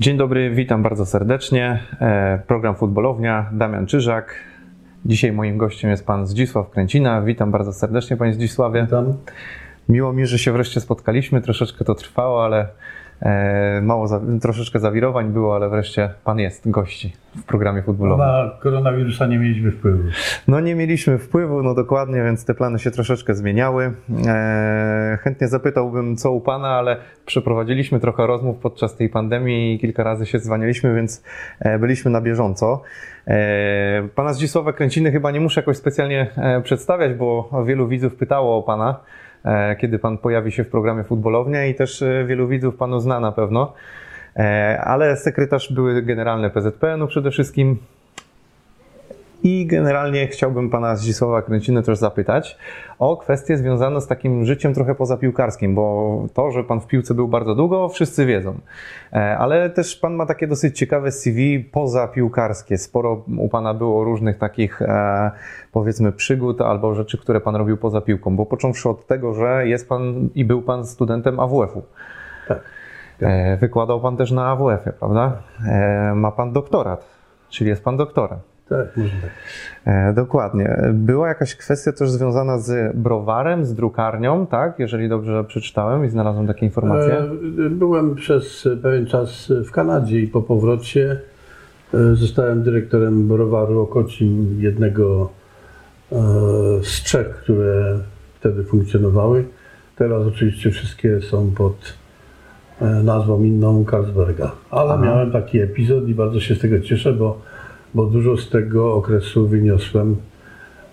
Dzień dobry, witam bardzo serdecznie. E, program Futbolownia, Damian Czyżak. Dzisiaj moim gościem jest pan Zdzisław Kręcina. Witam bardzo serdecznie, panie Zdzisławie. Witam. Miło mi, że się wreszcie spotkaliśmy. Troszeczkę to trwało, ale mało, za, troszeczkę zawirowań było, ale wreszcie pan jest gości w programie futbolowym. Na koronawirusa nie mieliśmy wpływu. No nie mieliśmy wpływu, no dokładnie, więc te plany się troszeczkę zmieniały. E, chętnie zapytałbym, co u Pana, ale przeprowadziliśmy trochę rozmów podczas tej pandemii i kilka razy się dzwoniliśmy, więc e, byliśmy na bieżąco. E, pana Zdzisława Kręciny chyba nie muszę jakoś specjalnie e, przedstawiać, bo wielu widzów pytało o Pana, e, kiedy Pan pojawi się w programie Futbolownia i też e, wielu widzów Panu zna na pewno. E, Ale sekretarz były generalny PZPN-u przede wszystkim, i generalnie chciałbym pana Zdzisława Kręciny też zapytać o kwestie związane z takim życiem trochę pozapiłkarskim, bo to, że pan w piłce był bardzo długo, wszyscy wiedzą. E, Ale też pan ma takie dosyć ciekawe CV pozapiłkarskie. Sporo u pana było różnych takich, e, powiedzmy, przygód albo rzeczy, które pan robił poza piłką, bo począwszy od tego, że jest pan i był pan studentem AWF-u. Tak. E, Wykładał pan też na AWF-ie, prawda? Ma pan doktorat, czyli jest pan doktorem. Tak, tak. E, dokładnie. Była jakaś kwestia też związana z browarem, z drukarnią, tak? Jeżeli dobrze przeczytałem i znalazłem takie informacje. E, Byłem przez pewien czas w Kanadzie i po powrocie e, zostałem dyrektorem browaru Okocim, jednego z trzech, które wtedy funkcjonowały. Teraz oczywiście wszystkie są pod nazwą inną Carlsberga. Ale Aha. miałem taki epizod i bardzo się z tego cieszę, bo, bo dużo z tego okresu wyniosłem,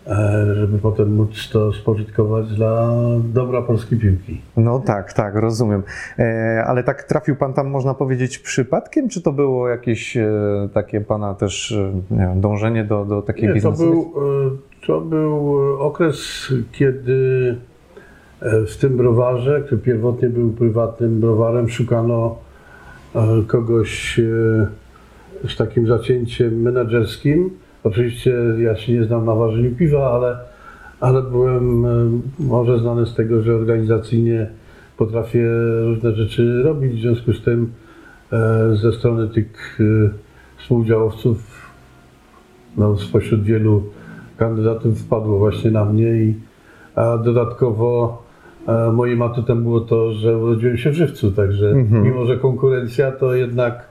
e, żeby potem móc to spożytkować dla dobra polskiej piłki. No tak, tak, rozumiem. E, ale tak trafił pan tam, można powiedzieć, przypadkiem, czy to było jakieś e, takie pana też wiem, dążenie do, do takiej Nie, to był, to był okres, kiedy w tym browarze, który pierwotnie był prywatnym browarem, szukano kogoś z takim zacięciem menedżerskim. Oczywiście ja się nie znam na ważeniu piwa, ale, ale byłem e, może znany z tego, że organizacyjnie potrafię różne rzeczy robić. W związku z tym e, ze strony tych e, współdziałowców no, spośród wielu kandydatów wpadło właśnie na mnie i a dodatkowo moim atutem było to, że urodziłem się w żywcu, także Mhm. mimo, że konkurencja, to jednak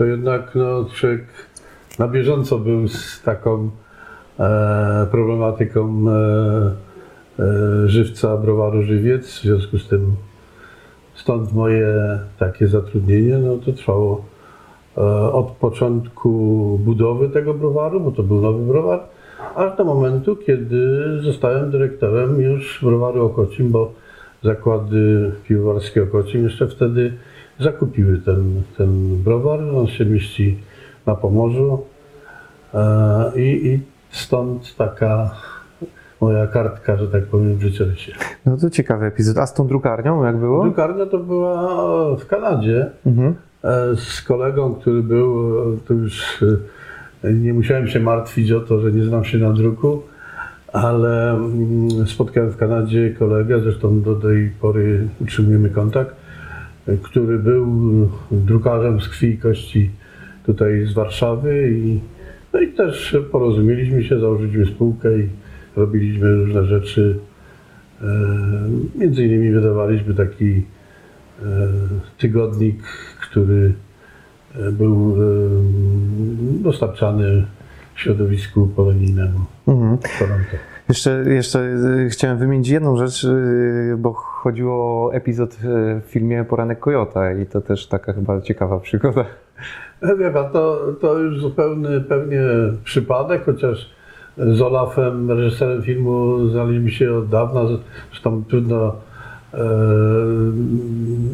to jednak no, człowiek na bieżąco był z taką e, problematyką e, e, żywca browaru Żywiec, w związku z tym stąd moje takie zatrudnienie, no to trwało e, od początku budowy tego browaru, bo to był nowy browar, aż do momentu, kiedy zostałem dyrektorem już browaru Okocim, bo zakłady piwowarskie Okocim jeszcze wtedy zakupiły ten, ten browar. On się mieści na Pomorzu e, i, i stąd taka moja kartka, że tak powiem, w życiorysie. No to ciekawy epizod. A z tą drukarnią jak było? Drukarnia to była w Kanadzie. Mhm. E, z kolegą, który był, e, to już nie musiałem się martwić o to, że nie znam się na druku, ale mm, spotkałem w Kanadzie kolegę, zresztą do tej pory utrzymujemy kontakt, który był drukarzem z krwi i kości tutaj z Warszawy i, no i też porozumieliśmy się, założyliśmy spółkę i robiliśmy różne rzeczy. E, Między innymi wydawaliśmy taki e, tygodnik, który e, był e, dostarczany środowisku polonijnemu Mhm. w Toronto. Jeszcze, jeszcze y, chciałem wymienić jedną rzecz, y, bo chodziło o epizod y, w filmie Poranek Kojota i to też taka chyba ciekawa przygoda. E, Wie pan, to, to już zupełny pewnie przypadek, chociaż z Olafem, reżyserem filmu, znaliśmy się od dawna, zresztą trudno e,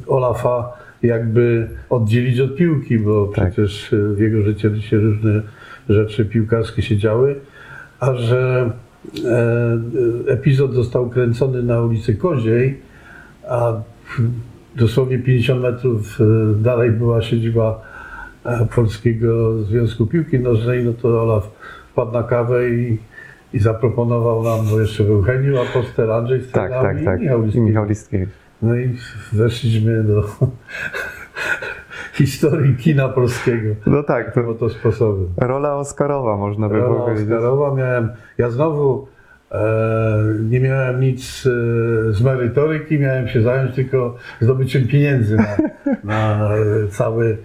Olafa jakby oddzielić od piłki, bo Tak. przecież w jego życiorysie różne rzeczy piłkarskie się działy, a że e, epizod został kręcony na ulicy Koziej, a dosłownie 50 metrów e, dalej była siedziba e, Polskiego Związku Piłki Nożnej, no to Olaf wpadł na kawę i, i zaproponował nam, bo jeszcze był Heniu, Apostel, Andrzej z Tak, tak, tak. i. Michał Listkiewicz. No i weszliśmy do historii kina polskiego. No tak, To to sposobem. rola Oscarowa można by Rola powiedzieć. Oscarowa miałem, ja znowu e, nie miałem nic e, z merytoryki, miałem się zająć tylko zdobyciem pieniędzy na, na cały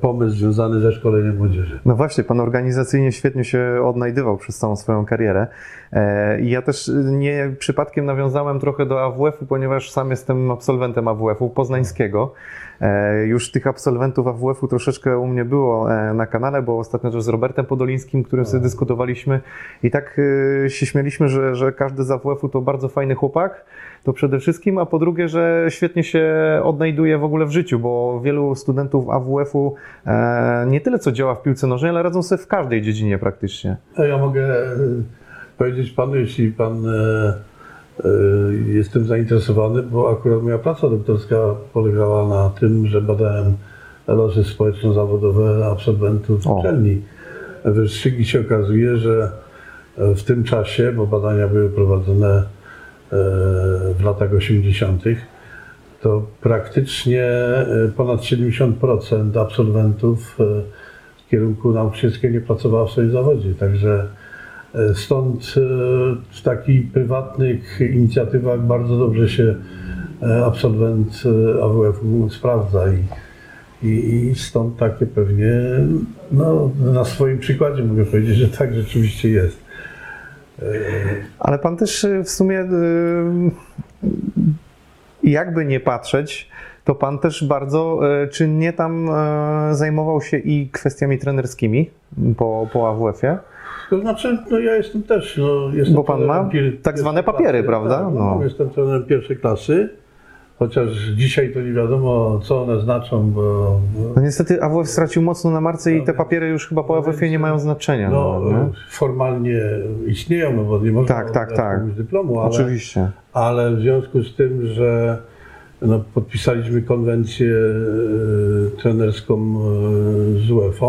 pomysł związany ze szkoleniem młodzieży. No właśnie, pan organizacyjnie świetnie się odnajdywał przez całą swoją karierę. E, I ja też nie przypadkiem nawiązałem trochę do AWF-u, ponieważ sam jestem absolwentem AWF-u poznańskiego. E, Już tych absolwentów AWF-u troszeczkę u mnie było e, na kanale, bo ostatnio też z Robertem Podolińskim, którym sobie dyskutowaliśmy i tak e, się śmieliśmy, że, że każdy z AWF-u to bardzo fajny chłopak, to przede wszystkim, a po drugie, że świetnie się odnajduje w ogóle w życiu, bo wielu studentów AWF-u e, nie tyle co działa w piłce nożnej, ale radzą sobie w każdej dziedzinie praktycznie. Ja mogę e, powiedzieć panu, jeśli pan e, jest tym zainteresowany, bo akurat moja praca doktorska polegała na tym, że badałem losy społeczno-zawodowe absolwentów O. uczelni wyższych i się okazuje, że w tym czasie, bo badania były prowadzone w latach 80., to praktycznie e, ponad 70% absolwentów e, z kierunku nauczycielskiego nie pracowało w swoim zawodzie. Także e, stąd e, w takich prywatnych inicjatywach bardzo dobrze się e, absolwent e, AWF-u sprawdza i, i, i stąd takie pewnie, no na swoim przykładzie mogę powiedzieć, że tak rzeczywiście jest. Ale pan też y, w sumie, y, jakby nie patrzeć, to pan też bardzo y, czynnie tam zajmował się i kwestiami trenerskimi po, po AWF-ie. To znaczy, no ja jestem też, no jestem Bo pan ma tak zwane papiery, klasy, prawda? Tak, No. no. Jestem trenerem pierwszej klasy, chociaż dzisiaj to nie wiadomo, co one znaczą, bo No niestety AWF stracił mocno na marce i te papiery już chyba po No AWF-ie nie mają znaczenia. no, No, nie? formalnie istnieją, no bo nie można Tak, tak, tak. dyplomu, ale, Oczywiście. ale w związku z tym, że no, podpisaliśmy konwencję e, trenerską e, z UEFA,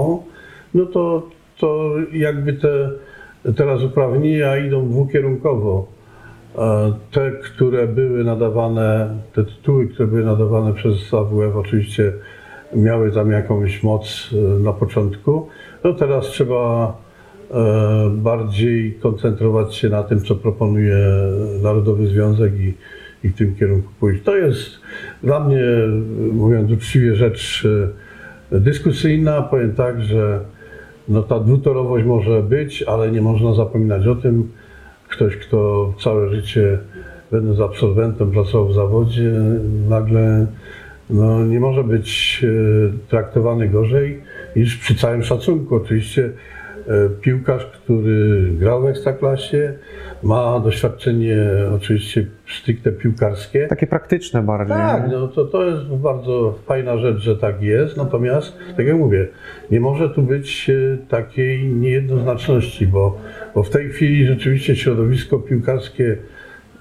no to, to jakby te teraz uprawnienia idą dwukierunkowo. Te, które były nadawane, te tytuły, które były nadawane przez AWF oczywiście miały tam jakąś moc e, na początku. No teraz trzeba e, bardziej koncentrować się na tym, co proponuje Narodowy Związek i, i w tym kierunku pójść. To jest dla mnie, mówiąc uczciwie, rzecz e, dyskusyjna. Powiem tak, że no ta dwutorowość może być, ale nie można zapominać o tym. Ktoś, kto całe życie, będąc absolwentem, pracował w zawodzie, nagle no, nie może być e, traktowany gorzej niż przy całym szacunku. Oczywiście e, piłkarz, który grał w Ekstraklasie, ma doświadczenie oczywiście stricte piłkarskie. Takie praktyczne bardziej. Tak, no to, to jest bardzo fajna rzecz, że tak jest. Natomiast, tak jak mówię, nie może tu być e, takiej niejednoznaczności, bo, bo w tej chwili rzeczywiście środowisko piłkarskie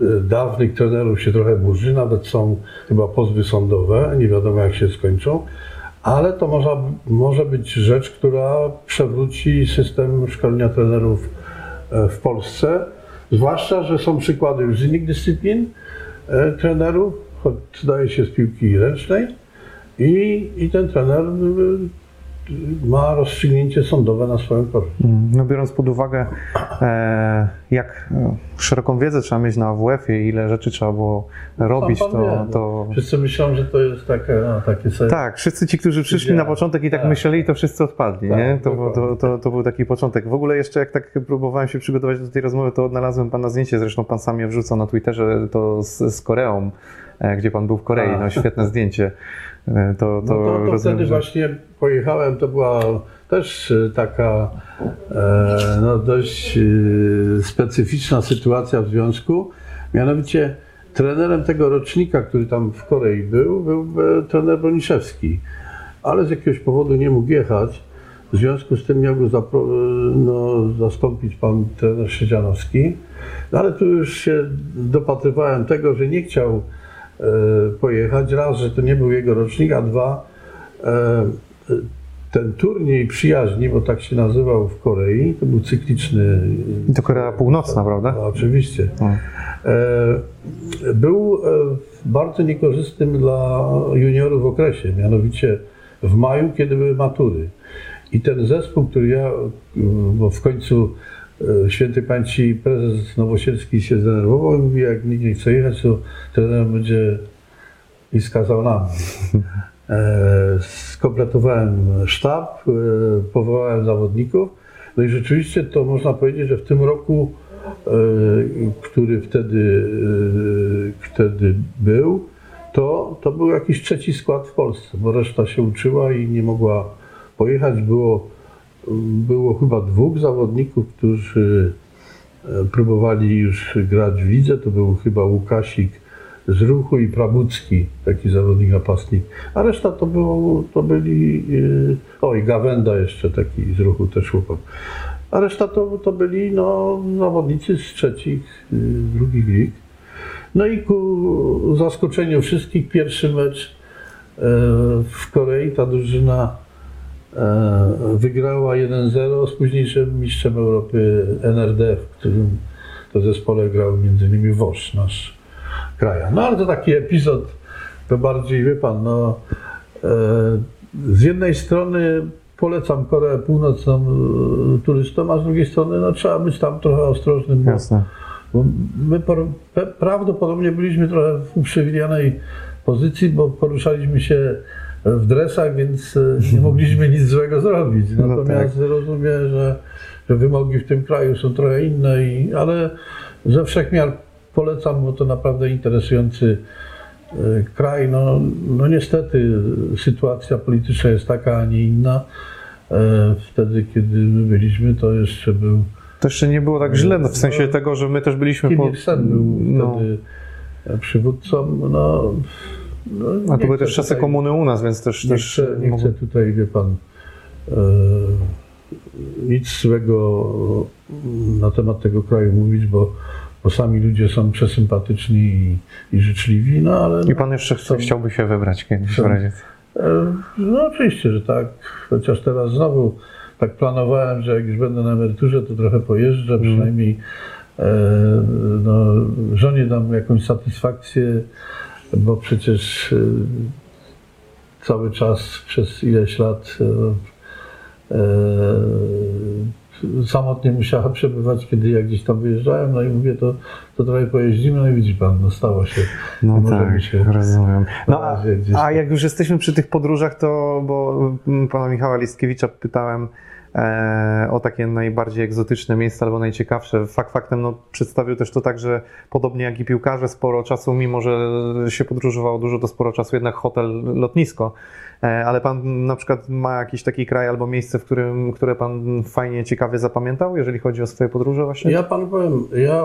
e, dawnych trenerów się trochę burzy, nawet są chyba pozwy sądowe, nie wiadomo jak się skończą, ale to może, może być rzecz, która przewróci system szkolenia trenerów e, w Polsce. Zwłaszcza, że są przykłady już z innych dyscyplin e, trenerów, choć zdaje się z piłki ręcznej i, i ten trener ma rozstrzygnięcie sądowe na swoją korzyść. Mm, No biorąc pod uwagę, e, jak szeroką wiedzę trzeba mieć na AWF-ie, ile rzeczy trzeba było robić, to, wie, no. to... Wszyscy myślą, że to jest takie, no, takie sobie... Tak, wszyscy ci, którzy przyszli na początek i tak, Tak. myśleli, to wszyscy odpadli, Tak, nie? To, to, to, to był taki początek. W ogóle jeszcze jak tak próbowałem się przygotować do tej rozmowy, to odnalazłem pana zdjęcie, zresztą pan sam je wrzucał na Twitterze, to z, z Koreą, e, gdzie pan był w Korei, A. no świetne zdjęcie. E, To, to, No to, to rozumiem, wtedy że- właśnie pojechałem, to była też e, taka no, dość e, specyficzna sytuacja w związku. Mianowicie trenerem tego rocznika, który tam w Korei był, był e, trener Broniszewski, ale z jakiegoś powodu nie mógł jechać. W związku z tym miał go e, no, zastąpić pan trener Szydzianowski. No, ale tu już się dopatrywałem tego, że nie chciał e, pojechać. Raz, że to nie był jego rocznik, a dwa, e, ten turniej przyjaźni, bo tak się nazywał w Korei, to był cykliczny. To Korea Północna, prawda? No, oczywiście. No. E, był e, bardzo niekorzystnym dla juniorów okresie. Mianowicie w maju, kiedy były matury. I ten zespół, który ja, bo w końcu e, święty pamięci prezes Nowosielski się zdenerwował i mówi, jak nikt nie chce jechać, to trener będzie i skazał nam. E, skompletowałem sztab, e, powołałem zawodników. No i rzeczywiście to można powiedzieć, że w tym roku, e, który wtedy, wtedy był, to, to był jakiś trzeci skład w Polsce, bo reszta się uczyła i nie mogła pojechać. Było, było chyba dwóch zawodników, którzy próbowali już grać w lidze. To był chyba Łukasik z ruchu i Prabucki, taki zawodnik napastnik. A reszta to, było, to byli, e, oj, Gawenda jeszcze taki z ruchu też chłopak. A reszta to, to byli no, zawodnicy z trzecich, e, drugich lig. No i ku zaskoczeniu wszystkich pierwszy mecz e, w Korei ta drużyna wygrała 1-0 z późniejszym mistrzem Europy NRD, w którym to zespole grał m.in. Wosz, nasz kraja. No ale to taki epizod, to bardziej, wie pan, no e, z jednej strony polecam Koreę Północną e, turystom, a z drugiej strony no, trzeba być tam trochę ostrożnym, bo Jasne. bo my por, pe, prawdopodobnie byliśmy trochę w uprzywilejowanej pozycji, bo poruszaliśmy się w dresach, więc e, nie mogliśmy nic złego zrobić. No Natomiast rozumiem, że, że wymogi w tym kraju są trochę inne, i, ale ze wszechmiar polecam, bo to naprawdę interesujący e, kraj. No, no niestety sytuacja polityczna jest taka, a nie inna. E, Wtedy, kiedy my byliśmy, to jeszcze był To jeszcze nie było tak źle, no, w sensie tego, że my też byliśmy po... Sen był no, wtedy przywódcą. No, no, a to były też czasy tutaj- komuny u nas, więc też... Nie, też chcę, nie chcę tutaj, wie pan, e, nic złego na temat tego kraju mówić, bo, bo sami ludzie są przesympatyczni i, i życzliwi, no ale... I pan jeszcze chce, są- chciałby się wybrać kiedyś w są- razie. E, No oczywiście, że tak. Chociaż teraz znowu tak planowałem, że jak już będę na emeryturze, to trochę pojeżdżę, przynajmniej e, no, żonie dam jakąś satysfakcję, bo przecież e, cały czas przez ileś lat samotnie musiała przebywać, kiedy ja gdzieś tam wyjeżdżałem, no i mówię, to, to trochę pojeździmy, no i widzi pan, no stało się. No tak, się rozumiem. No, a, a jak już jesteśmy przy tych podróżach, to bo mm, pana Michała Listkiewicza pytałem o takie najbardziej egzotyczne miejsca albo najciekawsze. Fakt faktem no, przedstawił też to tak, że podobnie jak i piłkarze, sporo czasu, mimo że się podróżowało dużo, to sporo czasu jednak hotel, lotnisko. E, ale pan na przykład ma jakiś taki kraj albo miejsce, w którym, które pan fajnie, ciekawie zapamiętał, jeżeli chodzi o swoje podróże właśnie? Ja panu powiem, ja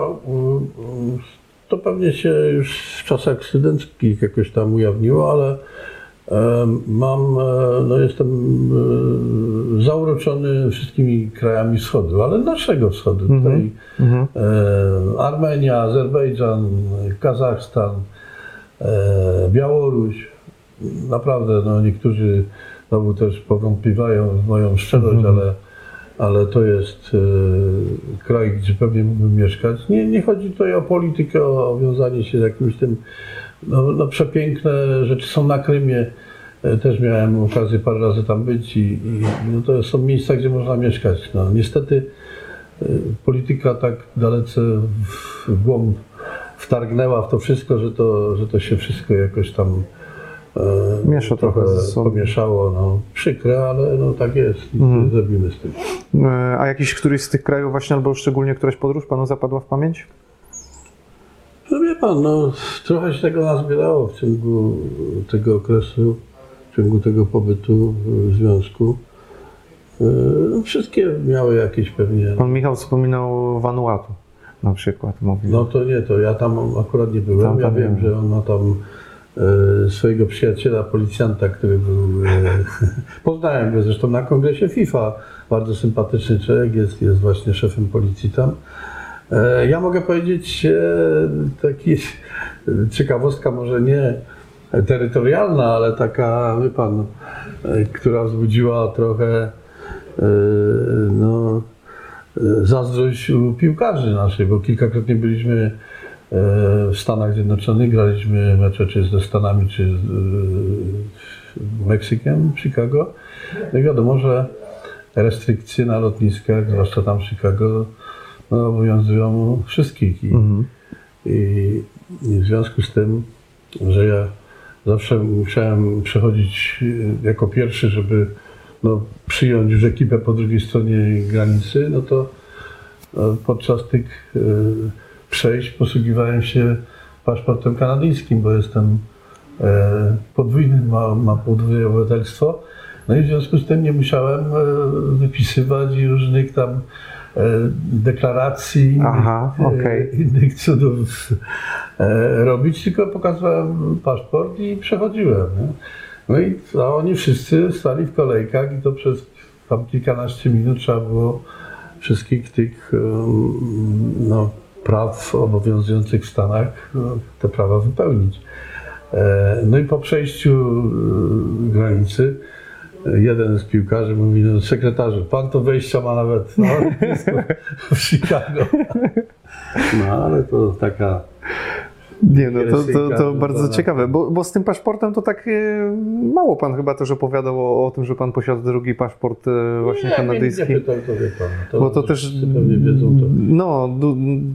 to pewnie się już w czasach studenckich jakoś tam ujawniło, ale mam, e, no jestem e, zauroczony wszystkimi krajami wschodu, ale naszego wschodu. Mhm. Tutaj Mhm. e, Armenia, Azerbejdżan, Kazachstan, Białoruś. Naprawdę, no niektórzy znowu też powątpiewają w moją szczerość, Mhm. ale, ale to jest kraj, gdzie pewnie mógłbym mieszkać. Nie, nie chodzi tutaj o politykę, o wiązanie się z jakimś tym, no, no przepiękne rzeczy są na Krymie. E, Też miałem okazję parę razy tam być i, i no to są miejsca, gdzie można mieszkać. No, niestety e, polityka tak dalece w- głąb wtargnęła w to wszystko, że to, że to się wszystko jakoś tam e, Miesza trochę sobą. pomieszało. No, przykre, ale no, tak jest. Nic Mhm. zrobimy z tym. E, A jakiś któryś z tych krajów właśnie, albo szczególnie któraś podróż panu zapadła w pamięć? No wie pan, no, trochę się tego nazbierało w ciągu tego okresu, w ciągu tego pobytu w związku. E, no, Wszystkie miały jakieś pewnie. Pan Michał wspominał Vanuatu na przykład, mówił. No to nie, to ja tam akurat nie byłem. Tam ja pan wiem, nie że on ma tam e, swojego przyjaciela, policjanta, który był. E, poznałem go zresztą na kongresie FIFA. Bardzo sympatyczny człowiek, jest, jest właśnie szefem policji tam. E, ja mogę powiedzieć e, taki ciekawostka, może nie terytorialna, ale taka, wie pan, e, która wzbudziła trochę no, zazdrość u piłkarzy naszych, bo kilkakrotnie byliśmy w Stanach Zjednoczonych, graliśmy mecze czy ze Stanami, czy z- Meksykiem, Chicago. No i wiadomo, że restrykcje na lotniskach, zwłaszcza tam w Chicago, no, obowiązują wszystkich. I, Mhm. i, I w związku z tym, że ja zawsze musiałem przechodzić y, jako pierwszy, żeby no, przyjąć już ekipę po drugiej stronie granicy, no to no, podczas tych y, przejść posługiwałem się paszportem kanadyjskim, bo jestem e, podwójny, mam, mam podwójne obywatelstwo. No i w związku z tym nie musiałem e, wypisywać różnych tam deklaracji, Aha, e, okej. innych cudów e, robić, tylko pokazywałem paszport i przechodziłem. Nie? No i a oni wszyscy stali w kolejkach i to przez tam kilkanaście minut trzeba było wszystkich tych no, praw obowiązujących w Stanach, no, te prawa wypełnić. E, No i po przejściu e, granicy e, jeden z piłkarzy mówi, no sekretarzu, pan to wejścia ma nawet na lotnisku w Chicago. No ale to taka Nie, no to, to, to bardzo ciekawe, bo, bo z tym paszportem to tak e, mało pan chyba też opowiadał o, o tym, że pan posiada drugi paszport e, właśnie nie, kanadyjski. Nie, nie pytał, to wie pan. To, Bo to też wiedzą to. no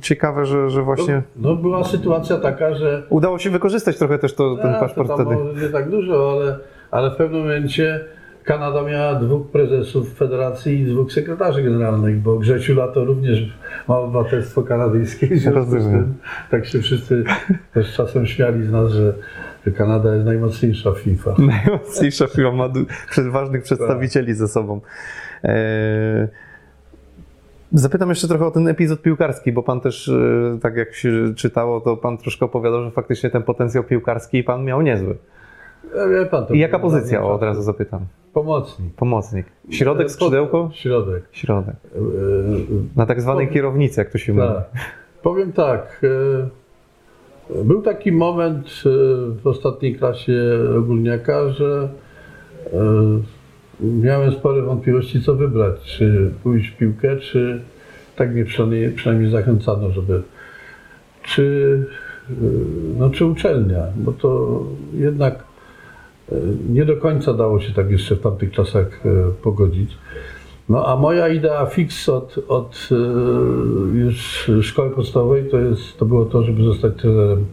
ciekawe, że, że właśnie No, no była sytuacja taka, że udało się wykorzystać trochę też to, ten A, paszport wtedy. nie tak dużo, ale, ale w pewnym momencie Kanada miała dwóch prezesów federacji i dwóch sekretarzy generalnych, bo Grzesiu Lato również ma obywatelstwo kanadyjskie. W związku z Rozumiem. tym, tak się wszyscy też czasem śmiali z nas, że, Kanada jest najmocniejsza FIFA. Najmocniejsza firma ma ważnych przedstawicieli ze sobą. E, Zapytam jeszcze trochę o ten epizod piłkarski, bo pan też, e, tak jak się czytało, to pan troszkę opowiadał, że faktycznie ten potencjał piłkarski pan miał niezły. I jaka pozycja? O, od razu zapytam. Pomocnik. Pomocnik. Środek, E, skrzydełko? Środek. Środek. E, Na tak zwanej kierownicy, jak to się mówi. Tak. Powiem tak. e, Był taki moment e, w ostatniej klasie ogólniaka, że e, miałem spore wątpliwości, co wybrać. Czy pójść w piłkę, czy tak mnie przynajmniej, przynajmniej zachęcano, żeby. Czy, e, no, czy uczelnia, bo to jednak e, nie do końca dało się tak jeszcze w tamtych czasach e, pogodzić. No a moja idea fix od, od e, już szkoły podstawowej to, jest, to było to, żeby zostać trenerem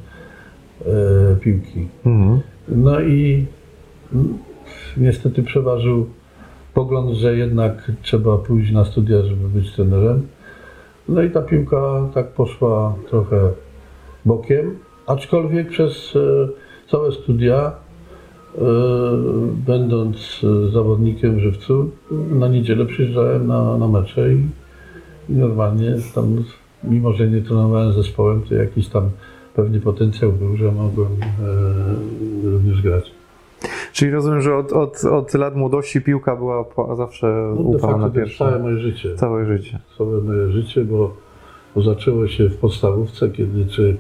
e, piłki. Mhm. No i niestety przeważył pogląd, że jednak trzeba pójść na studia, żeby być trenerem. No i ta piłka tak poszła trochę bokiem, aczkolwiek przez e, całe studia, e, będąc e, zawodnikiem żywcu, na niedzielę przyjeżdżałem na, na mecze i, i normalnie tam, mimo że nie trenowałem zespołem, to jakiś tam pewnie potencjał był, że mogłem e, również grać. Czyli rozumiem, że od, od, od lat młodości piłka była zawsze No, upała na pierwsze. całe moje życie. Całe życie. całe moje życie, bo, bo zaczęło się w podstawówce, kiedy człowiek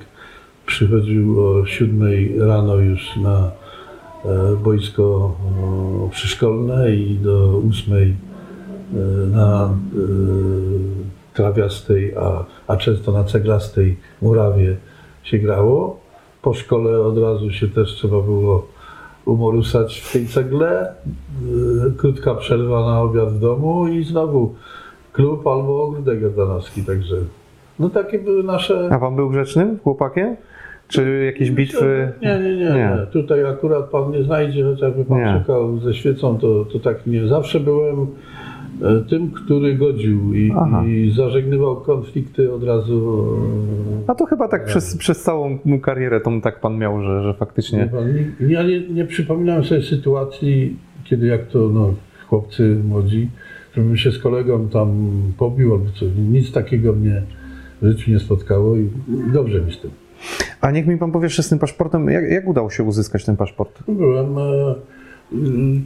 przychodził o 7 rano już na e, boisko o, przyszkolne i do 8 e, na e, trawiastej, a, a często na ceglastej murawie się grało. Po szkole od razu się też trzeba było umorusać w tej cegle. E, Krótka przerwa na obiad w domu i znowu klub albo ogródek jordanowski, także no takie były nasze... A pan był grzecznym chłopakiem? Czy jakieś bitwy? Nie, nie, nie, Nie. Tutaj akurat pan nie znajdzie, chociażby pan Nie. czekał ze świecą, to, to tak nie. Zawsze byłem e, tym, który godził i, i zażegnywał konflikty od razu. e, A to chyba tak przez, przez całą karierę tą tak pan miał, że, że Nie, faktycznie. pan, nie, ja nie, nie przypominam sobie sytuacji, kiedy jak to no, chłopcy młodzi, żebym się z kolegą tam pobił albo coś. Nic takiego mnie w życiu nie spotkało i dobrze mi z tym. A niech mi pan powie jeszcze z tym paszportem, jak, jak udało się uzyskać ten paszport? Byłem. E, mm,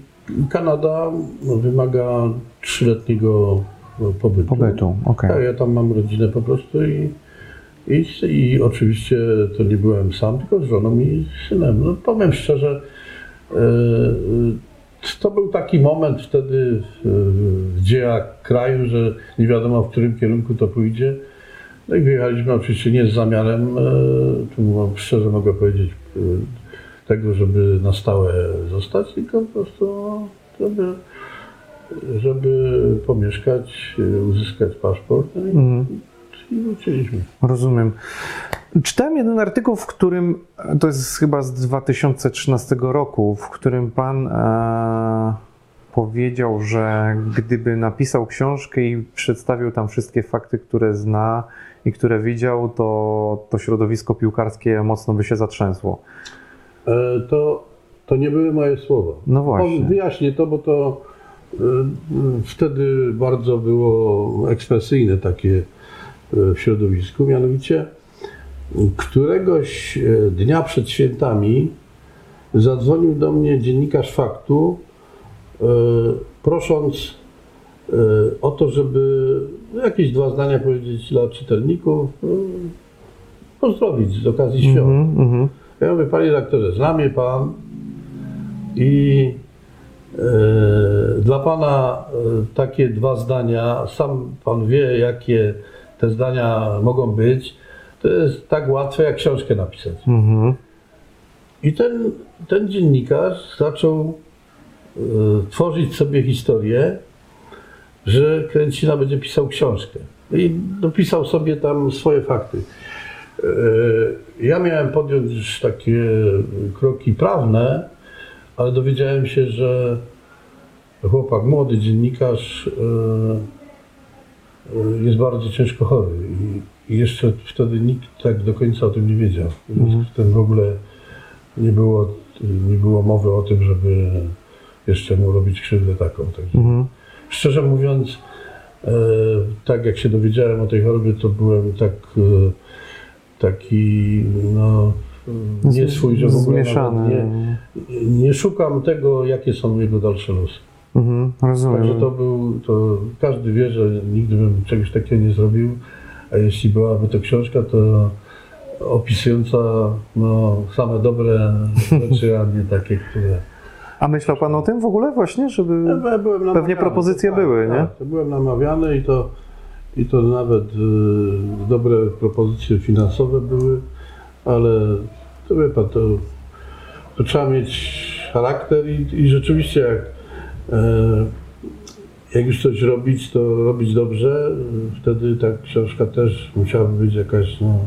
Kanada no, wymaga trzyletniego pobytu. Pobytu, okej. Tak, ja tam mam rodzinę po prostu i, i, i oczywiście to nie byłem sam, tylko z żoną i synem. No, powiem szczerze, e, to był taki moment wtedy w, w dziejach kraju, że nie wiadomo w którym kierunku to pójdzie. No i wyjechaliśmy oczywiście nie z zamiarem, e, tu szczerze mogę powiedzieć, e, tego, żeby na stałe zostać, tylko po prostu, żeby, żeby pomieszkać, uzyskać paszport. No i, Mhm. i wróciliśmy. Rozumiem. Czytałem jeden artykuł, w którym, to jest chyba z 2013 roku, w którym pan e, powiedział, że gdyby napisał książkę i przedstawił tam wszystkie fakty, które zna i które widział, to, to środowisko piłkarskie mocno by się zatrzęsło. E, To, to nie były moje słowa. No właśnie. O, Wyjaśnię to, bo to e, wtedy bardzo było ekspresyjne takie e, w środowisku. Mianowicie któregoś dnia przed świętami zadzwonił do mnie dziennikarz faktu, prosząc e, o to, żeby jakieś dwa zdania powiedzieć dla czytelników, e, pozdrowić z okazji świąt. Mhm, mhm. Ja mówię, panie redaktorze, zna mnie pan i e, dla pana e, takie dwa zdania, sam pan wie, jakie te zdania mogą być, to jest tak łatwe, jak książkę napisać. Mhm. I ten, ten dziennikarz zaczął e, tworzyć sobie historię, że Kręcina będzie pisał książkę. I dopisał sobie tam swoje fakty. E, Ja miałem podjąć już takie kroki prawne, ale dowiedziałem się, że chłopak, młody dziennikarz e, jest bardzo ciężko chory i, jeszcze wtedy nikt tak do końca o tym nie wiedział. W związku z tym w ogóle nie było, nie było mowy o tym, żeby jeszcze mu robić krzywdę taką. Także Mhm. Szczerze mówiąc, e, tak jak się dowiedziałem o tej chorobie, to byłem tak e, taki no, nie swój, że w ogóle nie, nie szukam tego, jakie są jego dalsze losy. Mhm, rozumiem. Także to był, to każdy wie, że nigdy bym czegoś takiego nie zrobił, a jeśli byłaby to książka, to opisująca no, same dobre rzeczy, a nie takie, które... A myślał pan o tym w ogóle właśnie, żeby... Ja byłem Pewnie propozycje tak, były, nie? Tak, to byłem namawiany i to, i to nawet y, dobre propozycje finansowe były, ale to wie pan, to, to trzeba mieć charakter i, i rzeczywiście jak, e, jak już coś robić, to robić dobrze. Wtedy ta książka też musiałaby być jakaś no,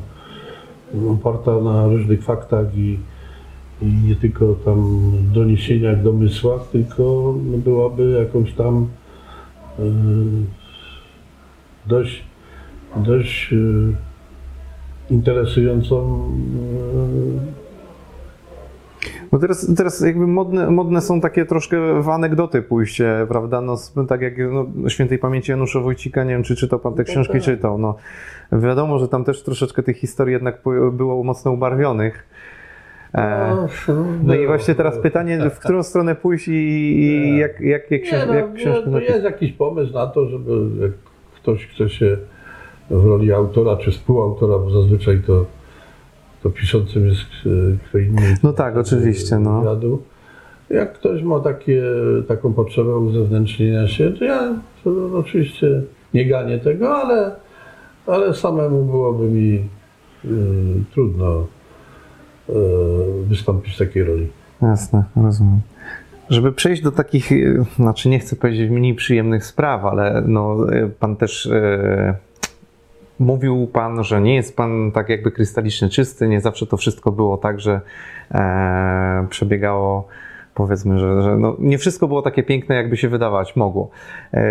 oparta na różnych faktach i, i nie tylko tam doniesieniach, domysłach, tylko no, byłaby jakąś tam y, dość, dość y, interesującą y, No teraz, teraz jakby modne, modne są takie troszkę w anegdoty pójście, prawda? No, tak jak no, świętej pamięci Janusza Wójcika, nie wiem czy czytał pan te książki, tak. czytał. No, wiadomo, że tam też troszeczkę tych historii jednak było mocno ubarwionych. E, no i właśnie teraz pytanie, w którą stronę pójść i, jak, jakie Nie, książ- no, jak książkę to napisać? jest jakiś pomysł na to, żeby jak ktoś chce się w roli autora czy współautora, bo zazwyczaj to, to piszącym jest e, kto inny. No tak, oczywiście, no. wywiadu. Jak ktoś ma takie, taką potrzebę uzewnętrznienia się, to ja to oczywiście nie ganię tego, ale, ale samemu byłoby mi y, trudno wystąpić w takiej roli. Jasne, rozumiem. Żeby przejść do takich, e, znaczy nie chcę powiedzieć mniej przyjemnych spraw, ale no, e, pan też e, mówił pan, że nie jest pan tak jakby krystalicznie czysty, nie zawsze to wszystko było tak, że e, przebiegało powiedzmy, że, że no, nie wszystko było takie piękne, jakby się wydawać mogło. E,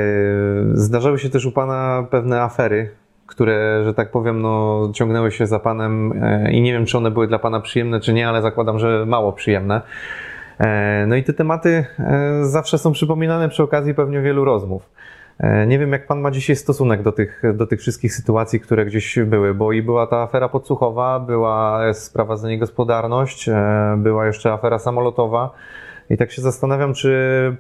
zdarzały się też u pana pewne afery, które, że tak powiem, no, ciągnęły się za panem e, i nie wiem, czy one były dla pana przyjemne, czy nie, ale zakładam, że mało przyjemne. E, No i te tematy e, zawsze są przypominane przy okazji pewnie wielu rozmów. Nie wiem, jak pan ma dzisiaj stosunek do tych, do tych wszystkich sytuacji, które gdzieś były, bo i była ta afera podsłuchowa, była sprawa za niegospodarność, była jeszcze afera samolotowa. I tak się zastanawiam, czy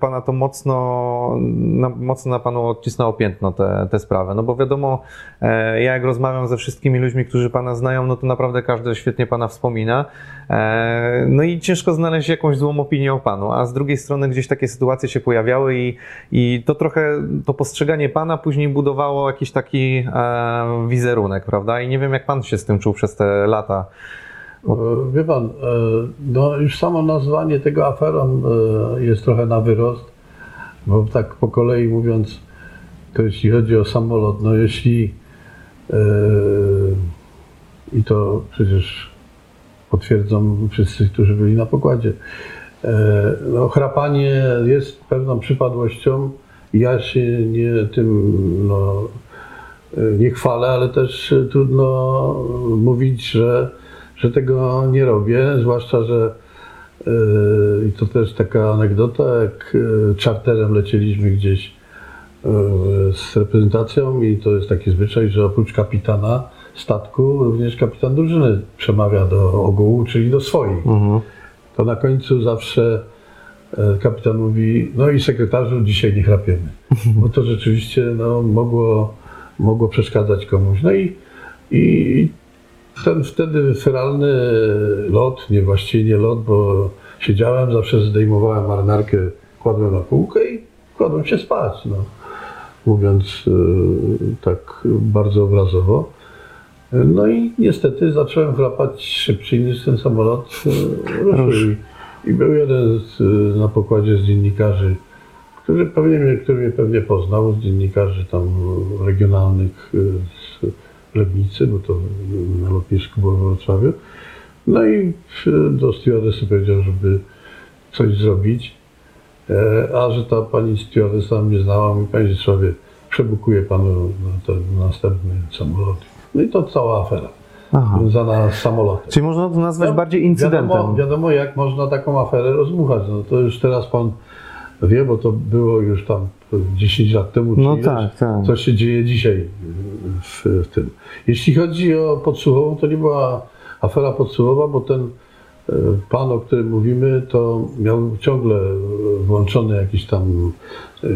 pana to mocno, na, mocno na panu odcisnęło piętno te, te sprawy. No bo wiadomo, e, ja jak rozmawiam ze wszystkimi ludźmi, którzy pana znają, no to naprawdę każdy świetnie pana wspomina. E, no i ciężko znaleźć jakąś złą opinię o panu, a z drugiej strony gdzieś takie sytuacje się pojawiały i, i to trochę, to postrzeganie pana później budowało jakiś taki e, wizerunek, prawda? I nie wiem, jak pan się z tym czuł przez te lata Wie pan, e, no już samo nazwanie tego aferą e, jest trochę na wyrost, bo tak po kolei mówiąc, to jeśli chodzi o samolot, no jeśli e, i to przecież potwierdzą wszyscy, którzy byli na pokładzie, no chrapanie jest pewną przypadłością. Ja się nie tym no, nie chwalę, ale też trudno mówić, że, że tego nie robię, zwłaszcza, że yy, i to też taka anegdota, jak yy, czarterem lecieliśmy gdzieś yy, z reprezentacją i to jest taki zwyczaj, że oprócz kapitana statku, również kapitan drużyny przemawia do ogółu, czyli do swoich. To na końcu zawsze kapitan mówi, no i sekretarzu, dzisiaj nie chrapiemy. Bo to rzeczywiście no, mogło, mogło przeszkadzać komuś. No i, i ten wtedy feralny lot, nie właściwie nie lot, bo siedziałem, zawsze zdejmowałem marynarkę, kładłem na półkę i kładłem się spać. No. Mówiąc e, tak bardzo obrazowo. No i niestety zacząłem chrapać szybciej niż ten samolot e, ruszył. I- był jeden z, na pokładzie z dziennikarzy, który pewnie który mnie pewnie poznał, z dziennikarzy tam regionalnych z Lebnicy, bo to na lotnisku było w Wrocławiu. No i e, do stewardessy powiedział, żeby coś zrobić. E, A że ta pani stewardessa mnie znała, mówi, panie Zdzisławie, przebukuję panu na ten następny samolot. No i to cała afera Aha. związana z samolotem. Czyli można to nazwać No, bardziej incydentem. Wiadomo, wiadomo, jak można taką aferę rozmuchać. No to już teraz pan wie, bo to było już tam 10 lat temu. czy No ileś, tak, tak. Co się dzieje dzisiaj w, w tym. Jeśli chodzi o podsłuchową, to nie była afera podsłuchowa, bo ten e, pan, o którym mówimy, to miał ciągle włączony jakiś tam e,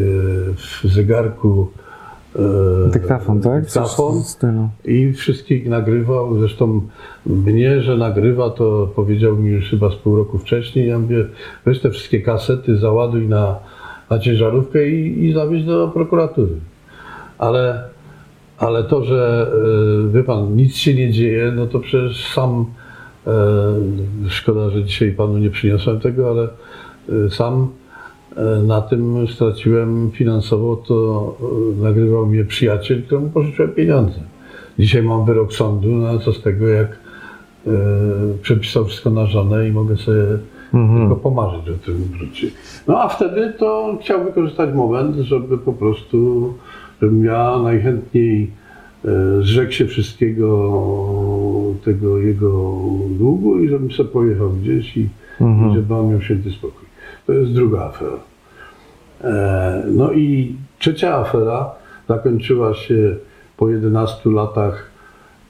w zegarku Dyktafon, tak? Dyktafon i wszystkich nagrywał. Zresztą mnie, że nagrywa, to powiedział mi już chyba z pół roku wcześniej. Ja mówię, weź te wszystkie kasety, załaduj na, na ciężarówkę i, i zawieź do prokuratury. Ale, ale to, że e, wie pan, nic się nie dzieje, no to przecież sam e, szkoda, że dzisiaj panu nie przyniosłem tego, ale e, sam e, na tym straciłem finansowo, to e, nagrywał mnie przyjaciel, któremu pożyczyłem pieniądze. Dzisiaj mam wyrok sądu, no co z tego, jak e, przepisał wszystko na żonę i mogę sobie tylko pomarzyć o tym wróci. No a wtedy to chciał wykorzystać moment, żeby po prostu, żebym ja najchętniej e, zrzekł się wszystkiego tego jego długu i żebym sobie pojechał gdzieś i, i żeby on miał święty spokój. To jest druga afera. E, No i trzecia afera zakończyła się po 11 latach,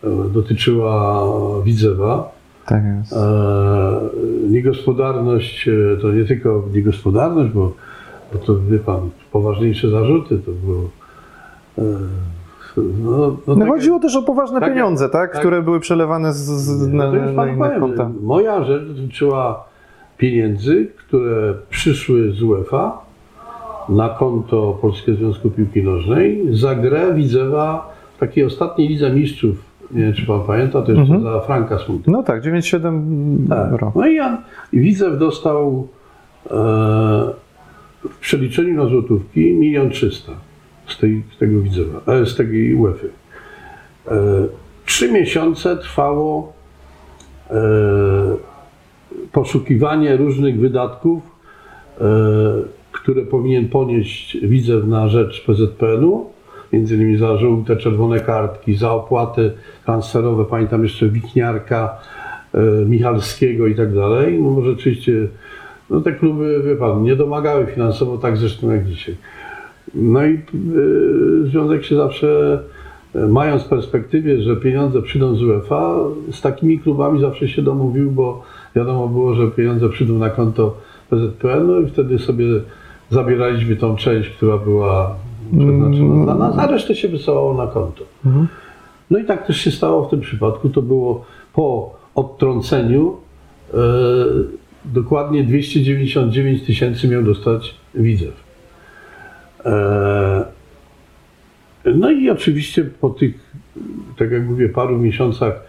e, dotyczyła Widzewa. Tak jest. E, Niegospodarność to nie tylko niegospodarność, bo, bo to wie pan, poważniejsze zarzuty to było. No, no, No tak chodziło też o poważne tak, pieniądze, tak? tak. Które były przelewane z, z, No na, to już na powiem, konta. Moja rzecz dotyczyła pieniędzy, które przyszły z UEFA na konto Polskiego Związku Piłki Nożnej za grę Widzewa takiej ostatniej Lidze Mistrzów. Nie wiem, czy pan pamięta, to jeszcze za Franka Smutka. No tak, 9,7 Tak. euro. No i ja, i Widzew dostał e, w przeliczeniu na złotówki milion trzysta z, tej, z tego Widzewa, e, z tej UEFA. E, trzy miesiące trwało e, poszukiwanie różnych wydatków, e, które powinien ponieść Widzew na rzecz PZPN-u, między innymi za żółte, czerwone kartki, za opłaty transferowe, pamiętam jeszcze Wikniarka, e, Michalskiego i tak dalej. No bo rzeczywiście no te kluby, wie pan, nie domagały finansowo tak zresztą jak dzisiaj. No i e, związek się zawsze, mając w perspektywie, że pieniądze przyjdą z UEFA, z takimi klubami zawsze się domówił, bo wiadomo było, że pieniądze przyjdą na konto PZPN, no i wtedy sobie zabieraliśmy tą część, która była przeznaczona dla nas, a resztę się wysyłało na konto. No i tak też się stało w tym przypadku. To było po odtrąceniu e, dokładnie 299 tysięcy miał dostać Widzew. E, no i oczywiście po tych, tak jak mówię, paru miesiącach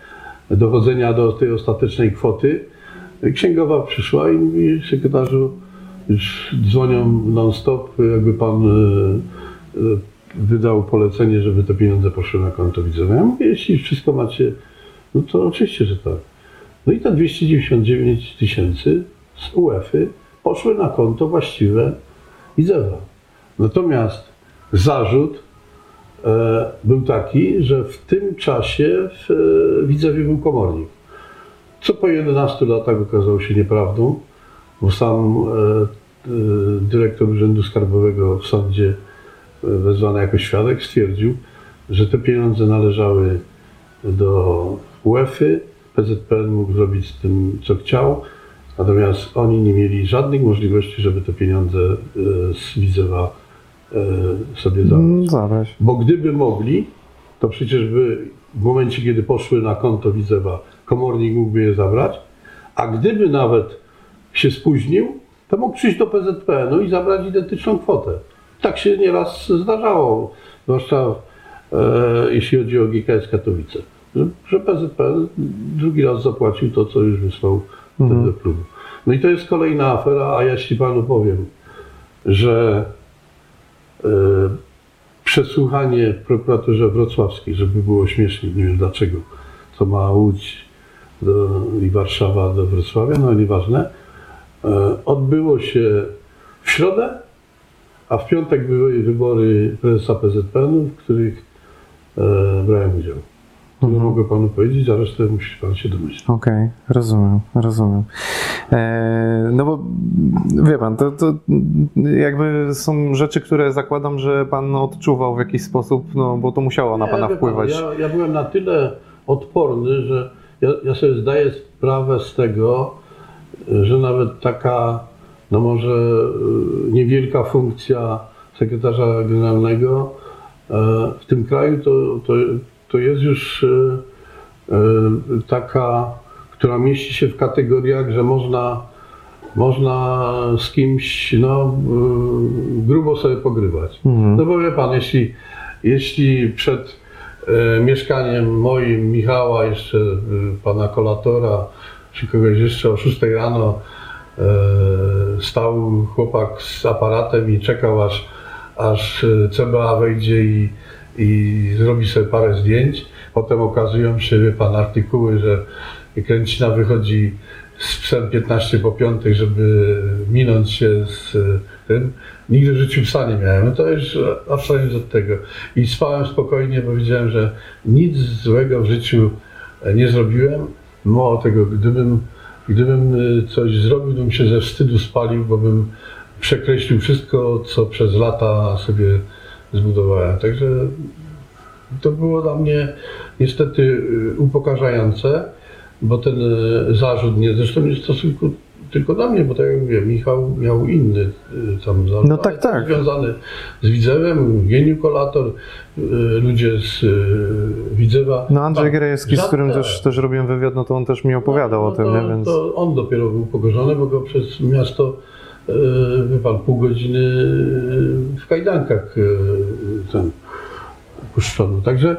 dochodzenia do tej ostatecznej kwoty, księgowa przyszła i mówi, sekretarzu, dzwonią non-stop, jakby pan e, e, wydał polecenie, żeby te pieniądze poszły na konto widzowe. Ja mówię, jeśli wszystko macie, no to oczywiście, że tak. No i te 299 tysięcy z UEFy poszły na konto właściwe Widzewa. Natomiast zarzut e, był taki, że w tym czasie w e, Widzewie był komornik. Co po 11 latach okazało się nieprawdą, bo sam e, e, dyrektor Urzędu Skarbowego w sądzie e, wezwany jako świadek stwierdził, że te pieniądze należały do UEFy, PZPN mógł zrobić z tym co chciał, natomiast oni nie mieli żadnych możliwości, żeby te pieniądze z Widzewa sobie zabrać. Mm, Zabrać. Bo gdyby mogli, to przecież by w momencie, kiedy poszły na konto Widzewa, komornik mógłby je zabrać, a gdyby nawet się spóźnił, to mógł przyjść do PZPN-u i zabrać identyczną kwotę. Tak się nieraz zdarzało, zwłaszcza e, jeśli chodzi o GKS Katowice, że, że PZPN drugi raz zapłacił to, co już wysłał wtedy do klubu. No i to jest kolejna afera, a jeśli panu powiem, że e, przesłuchanie w prokuraturze wrocławskiej, żeby było śmiesznie, nie wiem dlaczego, co ma Łódź do, i Warszawa do Wrocławia, no nieważne, e, odbyło się w środę, a w piątek były wybory prezesa PZPN-u, w których e, brałem udział. Tyle mogę panu powiedzieć, a resztę musi pan się domyślić. Okej, rozumiem, rozumiem. E, no bo wie pan, to, to jakby są rzeczy, które zakładam, że pan odczuwał w jakiś sposób, no bo to musiało na pana wie pan, wpływać. Ja, ja byłem na tyle odporny, że ja, ja sobie zdaję sprawę z tego, że nawet taka, no może y, niewielka funkcja sekretarza generalnego e, w tym kraju to, to, to jest już y, y, taka, która mieści się w kategoriach, że można, można z kimś no, grubo sobie pogrywać. Mhm. No bo wie pan, jeśli, jeśli przed mieszkaniem moim, Michała, jeszcze e, pana kolatora, czy kogoś jeszcze o 6 rano e, stał chłopak z aparatem i czekał aż, aż e, CBA wejdzie i, i zrobi sobie parę zdjęć. Potem okazują się, wie pan, artykuły, że Kręcina wychodzi z psem 15 po 5, żeby minąć się z e, tym. Nigdy w życiu psa nie miałem. No to już abstrahując od tego. I spałem spokojnie, bo wiedziałem, że nic złego w życiu e, nie zrobiłem. Mało tego, gdybym, gdybym e, coś zrobił, bym się ze wstydu spalił, bo bym przekreślił wszystko, co przez lata sobie zbudowałem. Także to było dla mnie niestety upokarzające, bo ten zarzut nie, zresztą nie w stosunku tylko do mnie, bo tak jak mówię, Michał miał inny y, tam zarzut, No tak, tak. związany z Widzewem, Geniu Kolator, y, ludzie z y, Widzewa. No Andrzej Tak, Grejewski, z którym też, też robiłem wywiad, no to on też mi opowiadał no, o tym, to, nie? Więc... To on dopiero był upokorzony, bo go przez miasto, wie pan, pół godziny w kajdankach ten puszczono. Także,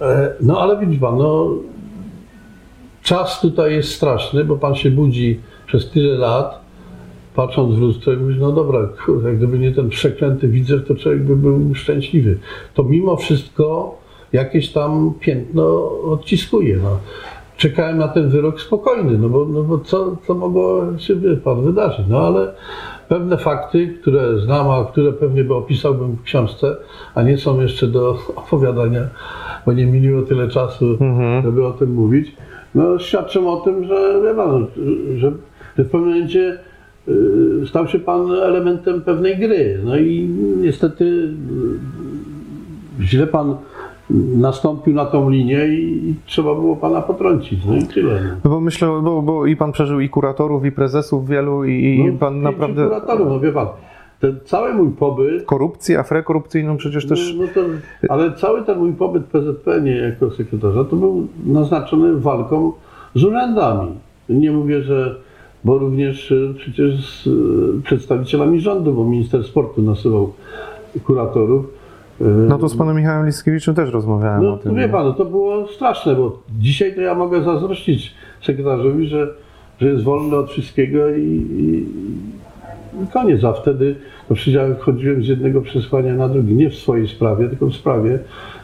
e, no ale widzi pan, no czas tutaj jest straszny, bo pan się budzi przez tyle lat, patrząc w lustro i mówi, no dobra, kurde, gdyby nie ten przeklęty widzew, to człowiek by był szczęśliwy. To mimo wszystko jakieś tam piętno odciskuje. No. Czekałem na ten wyrok spokojny, no bo, no bo co, co mogło się pan wydarzyć? No ale pewne fakty, które znam, a które pewnie by opisałbym w książce, a nie są jeszcze do opowiadania, bo nie minęło tyle czasu, Mhm. żeby o tym mówić, no świadczą o tym, że wie pan, że, że w pewnym momencie y, stał się pan elementem pewnej gry. No i niestety y, źle pan nastąpił na tą linię i trzeba było pana potrącić. No i tyle. No. No Bo myślę, bo, bo i pan przeżył i kuratorów, i prezesów wielu, i, No, pan naprawdę... kuratorów, no wie pan, ten cały mój pobyt Korupcję, aferę korupcyjną przecież też... No, no to, ale cały ten mój pobyt w PZPN jako sekretarza to był naznaczony walką z urzędami. Nie mówię, że, bo również e, przecież z e, przedstawicielami rządu, bo minister sportu nasyłał kuratorów. e, No to z panem Michałem Liskiewiczem też rozmawiałem no o tym. wie pan, no to było straszne, bo dzisiaj to ja mogę zazdrościć sekretarzowi, że, że jest wolny od wszystkiego i, i, i koniec. A wtedy to przecież ja chodziłem z jednego przesłania na drugi, nie w swojej sprawie, tylko w sprawie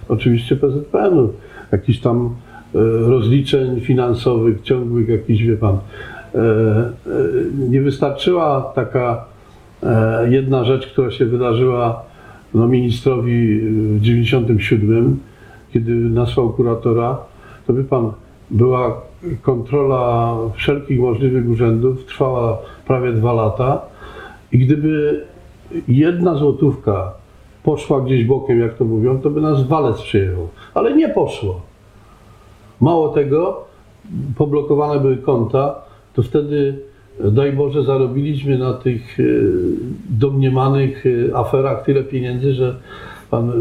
oczywiście PZPN-u. Jakichś tam rozliczeń finansowych, ciągłych, jakiś wie pan. E, e, nie wystarczyła taka e, jedna rzecz, która się wydarzyła no, ministrowi w 97, kiedy nasłał kuratora, to wie pan, była kontrola wszelkich możliwych urzędów, trwała prawie dwa lata i gdyby jedna złotówka poszła gdzieś bokiem, jak to mówią, to by nas walec przyjechał. Ale nie poszło. Mało tego, poblokowane były konta, to wtedy, daj Boże, zarobiliśmy na tych e, domniemanych e, aferach tyle pieniędzy, że pan e,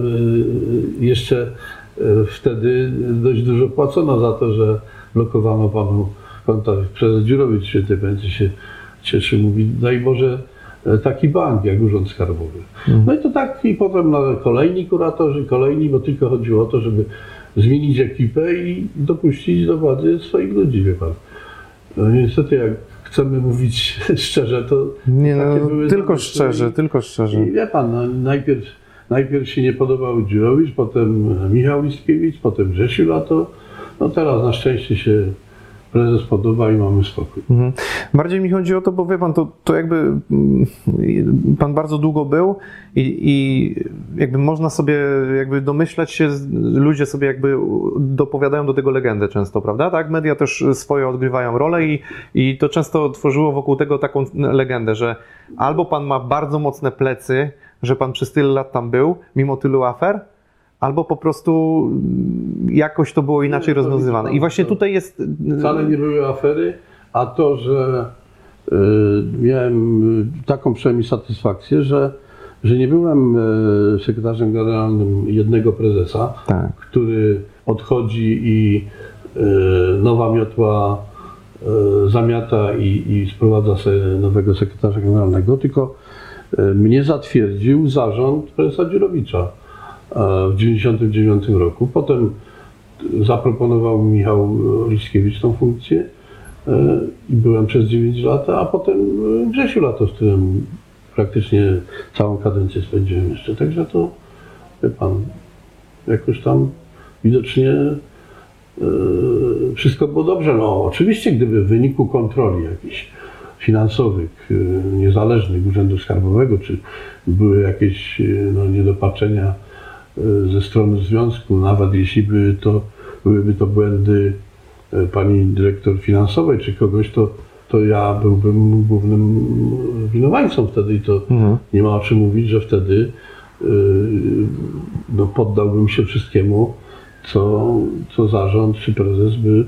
jeszcze e, wtedy dość dużo płacono za to, że blokowano panu konta. Prezes Dziurowicz świętej pamięci się cieszy, mówi, daj Boże, e, taki bank jak Urząd Skarbowy. No i to tak i potem no, kolejni kuratorzy, kolejni, bo tylko chodziło o to, żeby zmienić ekipę i dopuścić do władzy swoich ludzi, wie pan. No niestety jak chcemy mówić szczerze, to Nie, takie no, były tylko szczerze, i- tylko szczerze. i wie pan, no, najpierw, najpierw się nie podobał Dziurowicz, potem Michał Liskiewicz, potem Grzesiu Lato. No teraz na szczęście się prezes podoba i mamy spokój. Mhm. Bardziej mi chodzi o to, bo wie pan, to, to jakby mm, pan bardzo długo był i, i jakby można sobie jakby domyślać się, ludzie sobie jakby dopowiadają do tego legendę często, prawda? Tak, media też swoje odgrywają rolę i, i to często tworzyło wokół tego taką legendę, że albo pan ma bardzo mocne plecy, że pan przez tyle lat tam był, mimo tylu afer, albo po prostu mm, jakoś to było inaczej to rozwiązywane. I właśnie tutaj jest... Wcale nie były afery, a to, że y, miałem y, taką przynajmniej satysfakcję, że, że nie byłem y, sekretarzem generalnym jednego prezesa, Tak. który odchodzi i y, nowa miotła y, zamiata i, i sprowadza sobie nowego sekretarza generalnego, tylko y, mnie zatwierdził zarząd prezesa Dziurowicza y, w 1999 roku. Potem zaproponował Michał Liskiewicz tą funkcję y, i byłem przez 9 lat, a potem y, Grzesiu Lato, z którym praktycznie całą kadencję spędziłem jeszcze. Także to, wie pan, jakoś tam widocznie e, wszystko było dobrze. No oczywiście, gdyby w wyniku kontroli jakichś finansowych, e, niezależnych Urzędu Skarbowego, czy były jakieś e, no, niedopatrzenia e, ze strony związku, nawet jeśli były to, byłyby to błędy e, pani dyrektor finansowej, czy kogoś, to, to ja byłbym głównym winowajcą wtedy i to Mhm. nie ma o czym mówić, że wtedy yy, no, poddałbym się wszystkiemu, co, co zarząd czy prezes by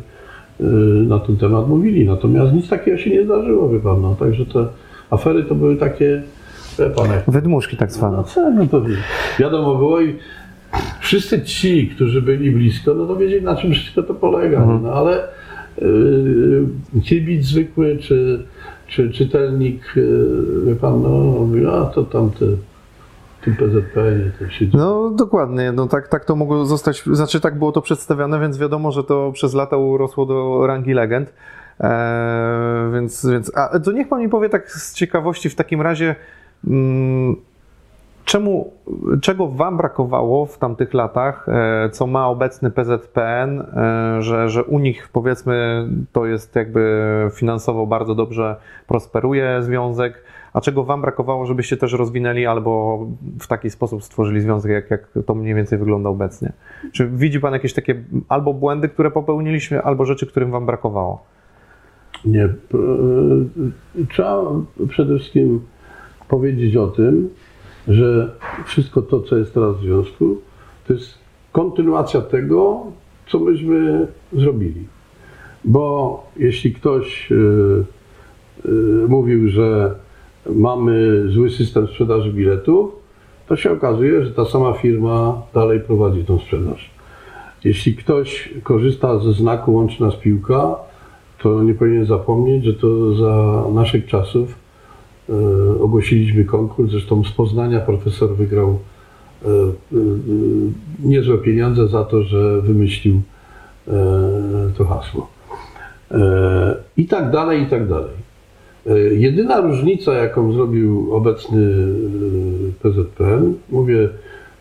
na ten temat mówili. Natomiast nic takiego się nie zdarzyło, wie pan. No, także te afery to były takie, wie pan, Wydmuszki tak zwane. no no wiadomo było i wszyscy ci, którzy byli blisko, no to wiedzieli na czym wszystko to polega. No ale yy, kibic zwykły czy, czy czytelnik, yy, wie pan, no mówi, a to tamte, tym PZP to się No dokładnie, no tak, tak to mogło zostać, znaczy tak było to przedstawiane, więc wiadomo, że to przez lata urosło do rangi legend. Eee, więc, więc, a to niech pan mi powie tak z ciekawości w takim razie, mm, czemu, czego wam brakowało w tamtych latach, e, co ma obecny PZPN, e, że, że u nich powiedzmy to jest jakby finansowo bardzo dobrze prosperuje związek, a czego wam brakowało, żebyście też rozwinęli albo w taki sposób stworzyli związek, jak, jak to mniej więcej wygląda obecnie? Czy widzi pan jakieś takie albo błędy, które popełniliśmy, albo rzeczy, którym wam brakowało? Nie. e, Trzeba przede wszystkim powiedzieć o tym, że wszystko to, co jest teraz w związku, to jest kontynuacja tego, co myśmy zrobili. Bo jeśli ktoś e, e, mówił, że mamy zły system sprzedaży biletów, to się okazuje, że ta sama firma dalej prowadzi tą sprzedaż. Jeśli ktoś korzysta ze znaku Łączy nas piłka, to nie powinien zapomnieć, że to za naszych czasów ogłosiliśmy konkurs. Zresztą z Poznania profesor wygrał e, e, niezłe pieniądze za to, że wymyślił e, to hasło. E, I tak dalej, i tak dalej. E, Jedyna różnica, jaką zrobił obecny e, PZPN, mówię,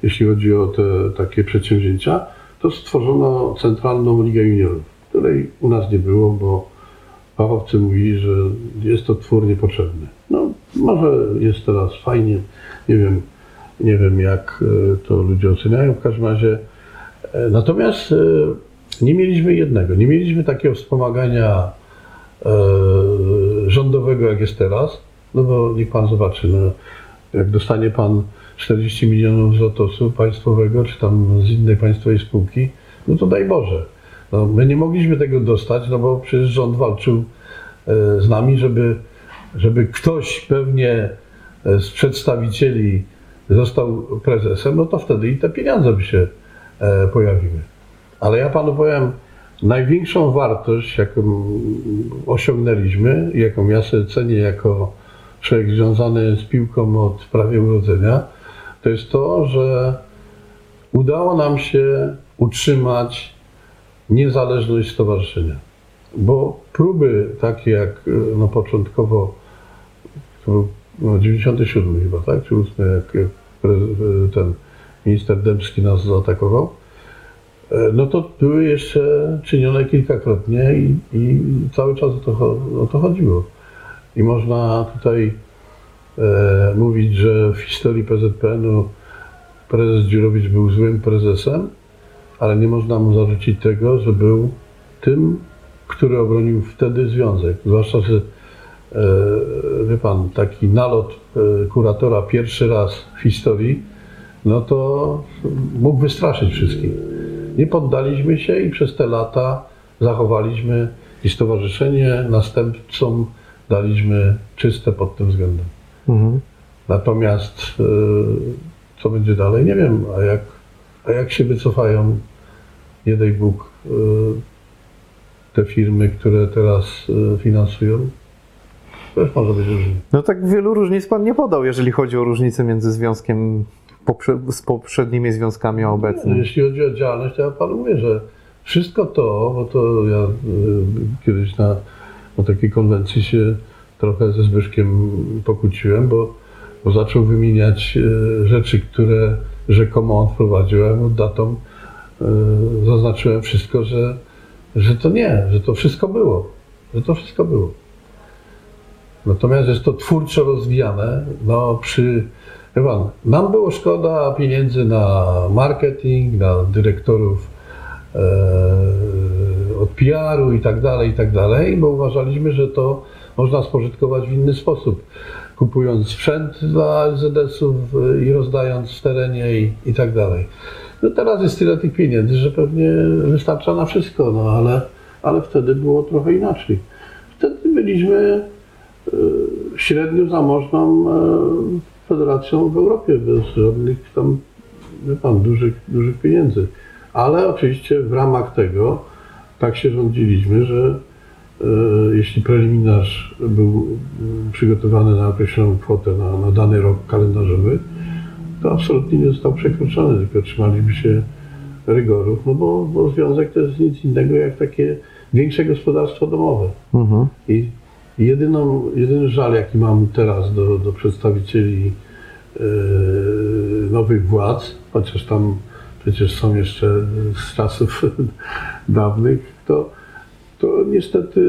jeśli chodzi o te takie przedsięwzięcia, to stworzono Centralną Ligę Juniorów, której u nas nie było, bo fachowcy mówili, że jest to twór niepotrzebny. Może jest teraz fajnie, nie wiem, nie wiem jak e, to ludzie oceniają, w każdym razie. e, Natomiast e, nie mieliśmy jednego, nie mieliśmy takiego wspomagania rządowego, jak jest teraz, no bo niech pan zobaczy, no, jak dostanie pan 40 milionów z państwowego, czy tam z innej państwowej spółki, no to daj Boże. No, my nie mogliśmy tego dostać, no bo przecież rząd walczył z nami, żeby, żeby ktoś pewnie e, z przedstawicieli został prezesem, no to wtedy i te pieniądze by się e, pojawiły. Ale ja panu powiem, największą wartość, jaką osiągnęliśmy, jaką ja sobie cenię jako człowiek związany z piłką od prawie urodzenia, to jest to, że udało nam się utrzymać niezależność stowarzyszenia. Bo próby takie jak e, no, początkowo, to no, 97 chyba, tak? Czy 8, jak, e, ten minister Dębski nas zaatakował, e, no to były jeszcze czynione kilkakrotnie i, i cały czas o to, o to chodziło. I można tutaj e, mówić, że w historii PZPN-u prezes Dziurowicz był złym prezesem, ale nie można mu zarzucić tego, że był tym, który obronił wtedy związek. Zwłaszcza, że wie pan, taki nalot e, kuratora pierwszy raz w historii, no to mógł wystraszyć wszystkich. Nie poddaliśmy się i przez te lata zachowaliśmy i stowarzyszenie następcom daliśmy czyste pod tym względem. Mhm. Natomiast e, co będzie dalej, nie wiem. A jak, a jak się wycofają, nie daj Bóg, e, te firmy, które teraz e, finansują, też może być różnie. No tak wielu różnic pan nie podał, jeżeli chodzi o różnicę między związkiem poprze- z poprzednimi związkami a obecnym. Jeśli chodzi o działalność, to ja panu mówię, że wszystko to, bo to ja y, kiedyś na, na takiej konwencji się trochę ze Zbyszkiem pokłóciłem, bo, bo zaczął wymieniać y, rzeczy, które rzekomo on wprowadził, a ja mu datą y, zaznaczyłem wszystko, że, że to nie, że to wszystko było, że to wszystko było. Natomiast jest to twórczo rozwijane, no przy, pan, nam było szkoda pieniędzy na marketing, na dyrektorów e, od PR-u i tak dalej, i tak dalej, bo uważaliśmy, że to można spożytkować w inny sposób, kupując sprzęt dla LZS-ów e, i rozdając w terenie i, i tak dalej. No teraz jest tyle tych pieniędzy, że pewnie wystarcza na wszystko, no ale, ale wtedy było trochę inaczej. Wtedy byliśmy średnio zamożną e, federacją w Europie, bez żadnych tam, wie pan, dużych, dużych pieniędzy. Ale oczywiście w ramach tego tak się rządziliśmy, że e, jeśli preliminarz był przygotowany na określoną kwotę na, na dany rok kalendarzowy, to absolutnie nie został przekroczony, tylko trzymaliśmy się rygorów, no bo, bo związek to jest nic innego jak takie większe gospodarstwo domowe. Mhm. I jedyną, jedyny żal, jaki mam teraz do, do przedstawicieli e, nowych władz, chociaż tam przecież są jeszcze z czasów dawnych, to, to niestety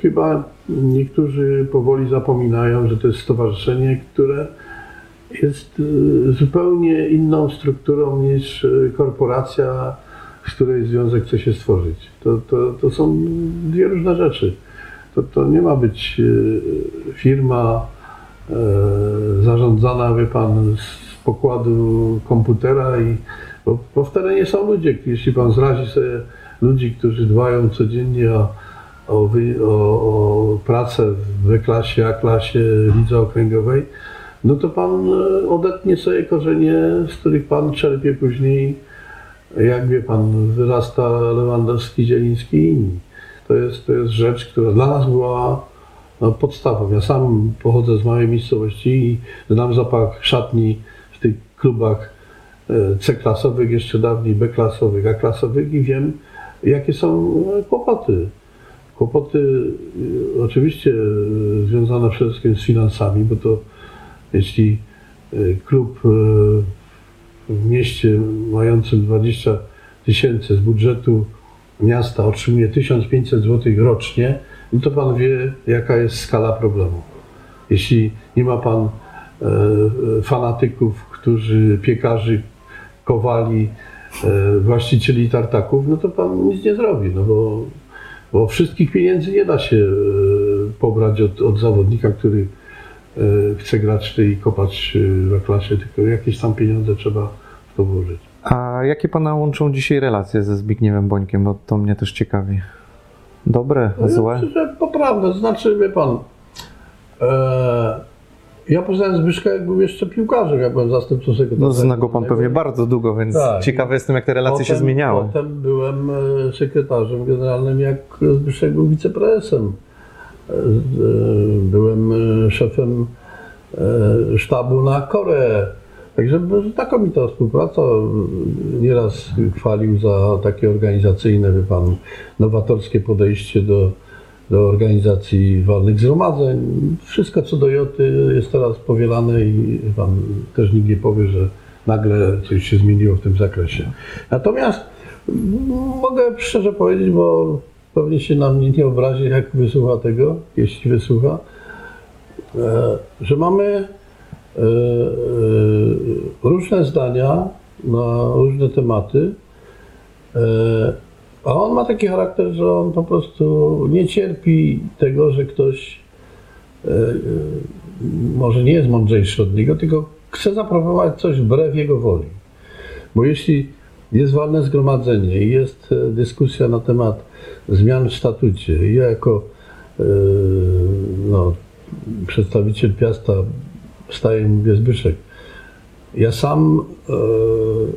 chyba niektórzy powoli zapominają, że to jest stowarzyszenie, które jest e, zupełnie inną strukturą niż korporacja, z której związek chce się stworzyć. To, to, to są dwie różne rzeczy. To, to nie ma być e, firma e, zarządzana, wie pan, z pokładu komputera i bo, bo w terenie są ludzie, jeśli pan zrazi sobie ludzi, którzy dbają codziennie o, o, o, pracę w W-klasie, A-klasie, lidze okręgowej, no to pan e, odetnie sobie korzenie, z których pan czerpie później, jak wie pan, wyrasta Lewandowski, Zieliński i inni. To jest, to jest rzecz, która dla nas była no, podstawą. Ja sam pochodzę z małej miejscowości i znam zapach szatni w tych klubach e, C-klasowych, jeszcze dawniej B-klasowych, A-klasowych i wiem, jakie są e, kłopoty. Kłopoty e, oczywiście związane przede wszystkim z finansami, bo to jeśli klub w mieście mającym 20 tysięcy z budżetu miasta otrzymuje 1500 zł rocznie, no to pan wie, jaka jest skala problemu. Jeśli nie ma pan e, fanatyków, którzy, piekarzy, kowali, e, właścicieli tartaków, no to pan nic nie zrobi, no bo, bo wszystkich pieniędzy nie da się e, pobrać od, od zawodnika, który chce grać i kopać w klasie, tylko jakieś tam pieniądze trzeba w to włożyć. A jakie pana łączą dzisiaj relacje ze Zbigniewem Bońkiem? Bo to mnie też ciekawi. Dobre, No, złe? Ja myślę, poprawne, znaczy, wie pan, e, ja poznałem Zbyszka, jak był jeszcze piłkarzem, ja byłem zastępcą sekretarza. No zna go pan pewnie bardzo długo, więc Tak. ciekawy jestem, jak te relacje się Potem- zmieniały. Potem byłem e, sekretarzem generalnym, jak Zbyszek był wiceprezesem. E, e, Byłem szefem sztabu na Koreę. Także znakomita współpraca. Nieraz chwalił za takie organizacyjne, wie pan, nowatorskie podejście do, do organizacji walnych zgromadzeń. Wszystko co do Joty jest teraz powielane i pan też nikt nie powie, że nagle coś się zmieniło w tym zakresie. Natomiast mm, mogę szczerze powiedzieć, bo pewnie się na mnie nie obrazi, jak wysłucha tego, jeśli wysłucha, e, że mamy różne zdania na różne tematy, e, a on ma taki charakter, że on po prostu nie cierpi tego, że ktoś e, e, może nie jest mądrzejszy od niego, tylko chce zaproponować coś wbrew jego woli. Bo jeśli jest walne zgromadzenie i jest e, dyskusja na temat zmian w statucie, ja jako e, no, przedstawiciel Piasta wstaję i mówię Zbyszek, ja sam e,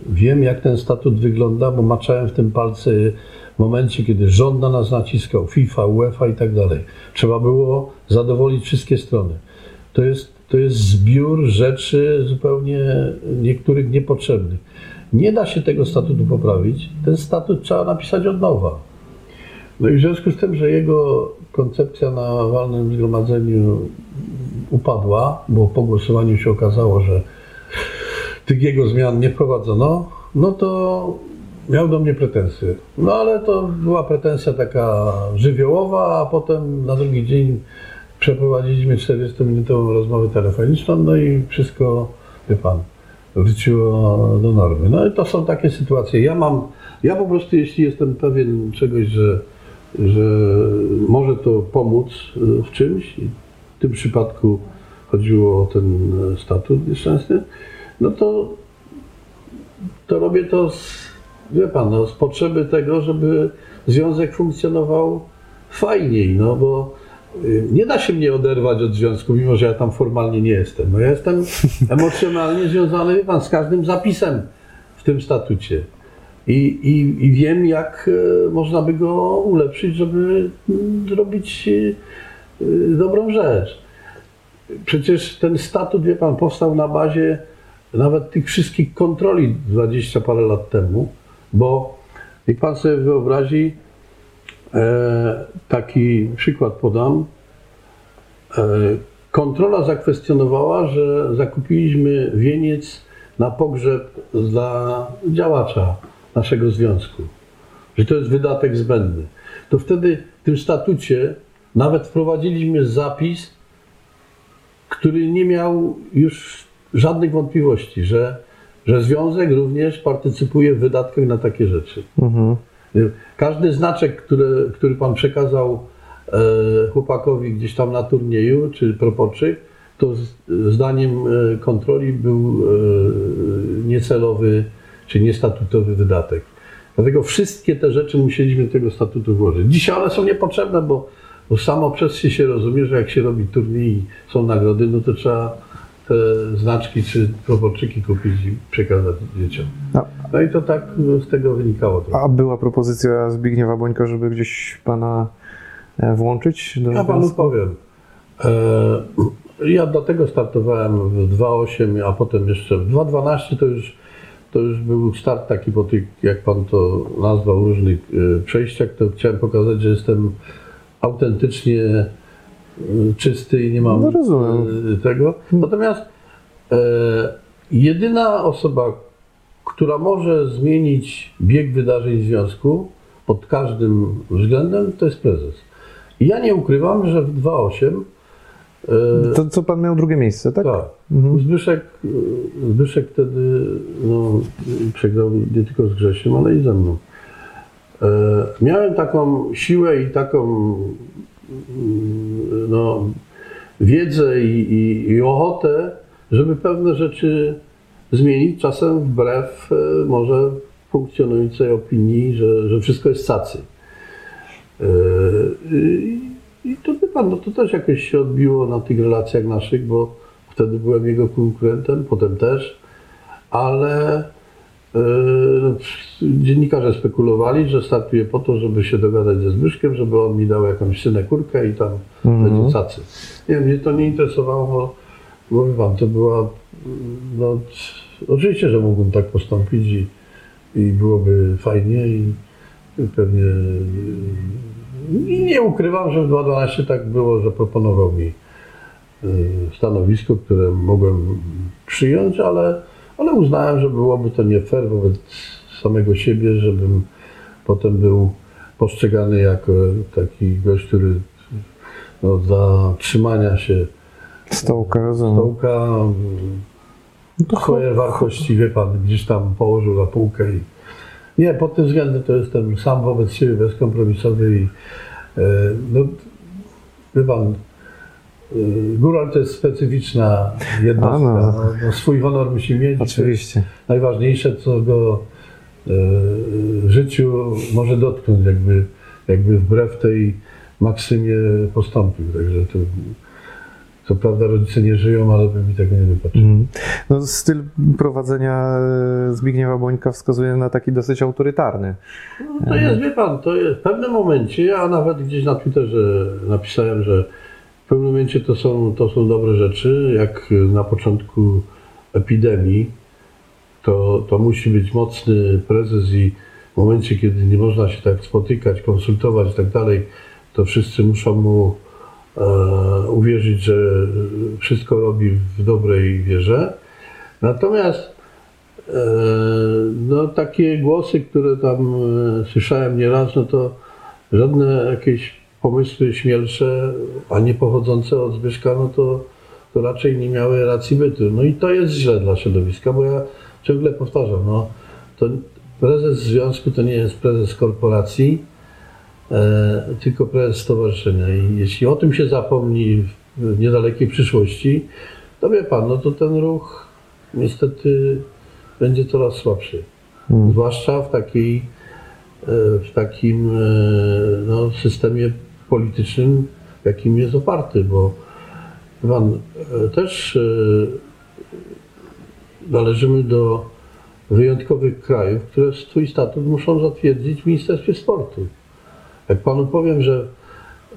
wiem, jak ten statut wygląda, bo maczałem w tym palce w momencie, kiedy rząd na nas naciskał, FIFA, UEFA i tak dalej. Trzeba było zadowolić wszystkie strony. To jest, to jest zbiór rzeczy zupełnie niektórych niepotrzebnych. Nie da się tego statutu poprawić. Ten statut trzeba napisać od nowa. No i w związku z tym, że jego koncepcja na walnym zgromadzeniu upadła, bo po głosowaniu się okazało, że tych jego zmian nie wprowadzono, no to miał do mnie pretensje. No ale to była pretensja taka żywiołowa, a potem na drugi dzień przeprowadziliśmy 40-minutową rozmowę telefoniczną, no i wszystko, wie pan, wróciło do normy. No i to są takie sytuacje. Ja mam, ja po prostu jeśli jestem pewien czegoś, że, że może to pomóc y, w czymś, w tym przypadku chodziło o ten e, statut nieszczęsny, no to, to robię to z, wie pan, no, z potrzeby tego, żeby związek funkcjonował fajniej, no bo y, nie da się mnie oderwać od związku, mimo że ja tam formalnie nie jestem. No ja jestem emocjonalnie związany, wie pan, z każdym zapisem w tym statucie. I, i, i wiem, jak e, można by go ulepszyć, żeby mm, zrobić dobrą rzecz. Przecież ten statut, wie pan, powstał na bazie nawet tych wszystkich kontroli 20 parę lat temu, bo niech pan sobie wyobrazi, e, taki przykład podam. E, kontrola zakwestionowała, że zakupiliśmy wieniec na pogrzeb dla działacza naszego związku, że to jest wydatek zbędny. To wtedy w tym statucie nawet wprowadziliśmy zapis, który nie miał już żadnych wątpliwości, że, że związek również partycypuje w wydatkach na takie rzeczy. Mhm. Każdy znaczek, który, który pan przekazał e, chłopakowi gdzieś tam na turnieju, czy propoczyk, to z, zdaniem e, kontroli był e, niecelowy, czy niestatutowy wydatek. Dlatego wszystkie te rzeczy musieliśmy do tego statutu włożyć. Dzisiaj one są niepotrzebne, bo, bo samo przez się się rozumie, że jak się robi turniej i są nagrody, no to trzeba te znaczki czy propoczyki kupić i przekazać dzieciom. No i to tak z tego wynikało. trochę. a była propozycja Zbigniewa Bońka, żeby gdzieś pana e, włączyć do Ja panu związku? powiem. E, ja dlatego startowałem w 2.8, a potem jeszcze w 2.12 to już to już był start taki po tych, jak pan to nazwał, różnych e, przejściach, to chciałem pokazać, że jestem autentycznie e, czysty i nie mam No, rozumiem. e, tego. Natomiast e, jedyna osoba, która może zmienić bieg wydarzeń w związku pod każdym względem, to jest prezes. I ja nie ukrywam, że w 2.8 e, To co pan miał drugie miejsce, tak? tak. Zbyszek, Zbyszek wtedy no, przegrał nie tylko z Grzesiem, ale i ze mną. E, miałem taką siłę i taką mm, no, wiedzę i, i, i ochotę, żeby pewne rzeczy zmienić, czasem wbrew e, może funkcjonującej opinii, że, że wszystko jest cacy. E, I to wie pan, no to też jakoś się odbiło na tych relacjach naszych, bo wtedy byłem jego konkurentem, potem też, ale dziennikarze spekulowali, że startuje po to, żeby się dogadać ze Zbyszkiem, żeby on mi dał jakąś synekurkę i tam będzie cacy. Nie mnie to nie interesowało, bo, wie pan, to była, no oczywiście, że mógłbym tak postąpić i, i byłoby fajnie i pewnie i nie ukrywam, że w 2012 tak było, że proponował mi y, stanowisko, które mogłem przyjąć, ale, ale uznałem, że byłoby to nie fair wobec samego siebie, żebym potem był postrzegany jako taki gość, który no, za trzymania się Stołka, rozumiem. stołka swoje wartości, wie pan, gdzieś tam położył na półkę i nie, pod tym względem to jestem sam wobec siebie bezkompromisowy i e, no, wie pan, góral to jest specyficzna jednostka. A, no. No, no, swój honor musi mieć. Oczywiście. najważniejsze, co go e, w życiu może dotknąć, jakby, jakby wbrew tej maksymie postąpił. Także to, co prawda rodzice nie żyją, ale by mi tego nie wybaczyli. Mhm. No, styl prowadzenia e, Zbigniewa Bońka wskazuje na taki dosyć autorytarny. No to jest, wie pan, to jest w pewnym momencie, ja nawet gdzieś na Twitterze napisałem, że w pewnym momencie to są, to są dobre rzeczy, jak na początku epidemii, to, to musi być mocny prezes i w momencie, kiedy nie można się tak spotykać, konsultować i tak dalej, to wszyscy muszą mu e, uwierzyć, że wszystko robi w dobrej wierze. Natomiast e, no, takie głosy, które tam e, słyszałem nieraz, no to żadne jakieś pomysły śmielsze, a nie pochodzące od Zbyszka, no to, to raczej nie miały racji bytu. No i to jest źle dla środowiska, bo ja ciągle powtarzam, no, to prezes związku to nie jest prezes korporacji, e, tylko prezes stowarzyszenia. I jeśli o tym się zapomni w niedalekiej przyszłości, to wie pan, no to ten ruch niestety będzie coraz słabszy. Zwłaszcza w takiej, e, w takim e, no, systemie politycznym, jakim jest oparty, bo pan, e, też e, należymy do wyjątkowych krajów, które swój statut muszą zatwierdzić w Ministerstwie Sportu. Jak panu powiem, że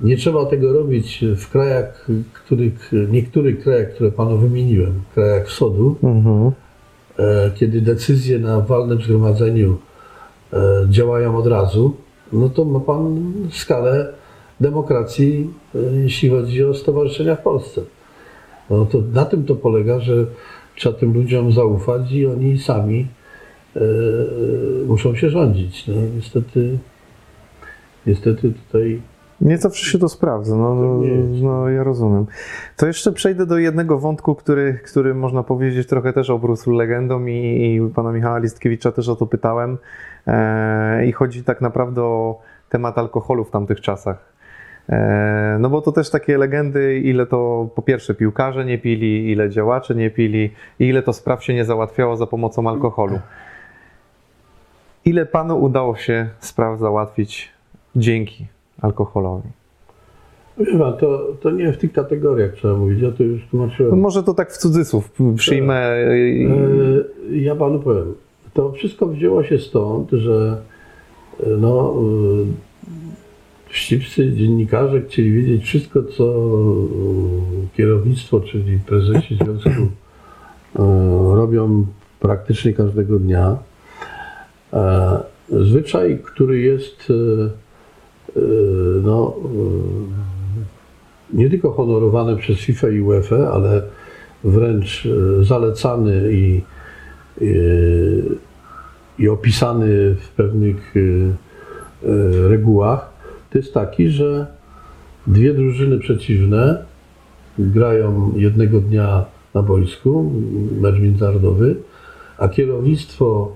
nie trzeba tego robić w krajach, których, niektórych krajach, które panu wymieniłem, krajach wschodu, Mhm. e, kiedy decyzje na walnym zgromadzeniu działają od razu, no to ma pan skalę demokracji, e, jeśli chodzi o stowarzyszenia w Polsce. No to na tym to polega, że trzeba tym ludziom zaufać i oni sami e, muszą się rządzić. No, niestety, niestety tutaj Nie zawsze się to sprawdza, no, no, no ja rozumiem. To jeszcze przejdę do jednego wątku, który, który można powiedzieć trochę też obrósł legendą i, i pana Michała Listkiewicza też o to pytałem. E, I chodzi tak naprawdę o temat alkoholu w tamtych czasach. E, no bo to też takie legendy, ile to po pierwsze piłkarze nie pili, ile działacze nie pili i ile to spraw się nie załatwiało za pomocą alkoholu. Ile panu udało się spraw załatwić dzięki alkoholowi? Wie pan, to, to nie w tych kategoriach trzeba mówić, ja to już No tłumaczyłem. może to tak w cudzysłów przyjmę. i- E, Ja panu powiem, to wszystko wzięło się stąd, że e, no, e, wścibscy dziennikarze chcieli wiedzieć wszystko, co e, kierownictwo, czyli prezesi związku e, robią praktycznie każdego dnia. E, zwyczaj, który jest no, nie tylko honorowany przez FIFA i UEFA, ale wręcz zalecany i, i, i opisany w pewnych regułach, to jest taki, że dwie drużyny przeciwne grają jednego dnia na boisku, mecz międzynarodowy, a kierownictwo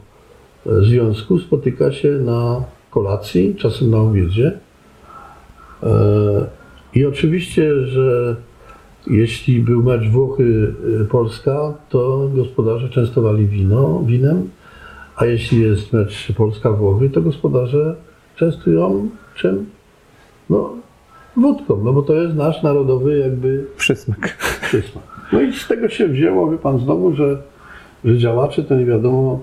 związku spotyka się na kolacji, czasem na obiedzie. E, I oczywiście, że jeśli był mecz Włochy-Polska, to gospodarze częstowali wino, winem, a jeśli jest mecz Polska-Włochy, to gospodarze częstują czym? No, wódką, no bo to jest nasz narodowy jakby przysmak. przysmak. No i z tego się wzięło, wie pan znowu, że, że działacze to nie wiadomo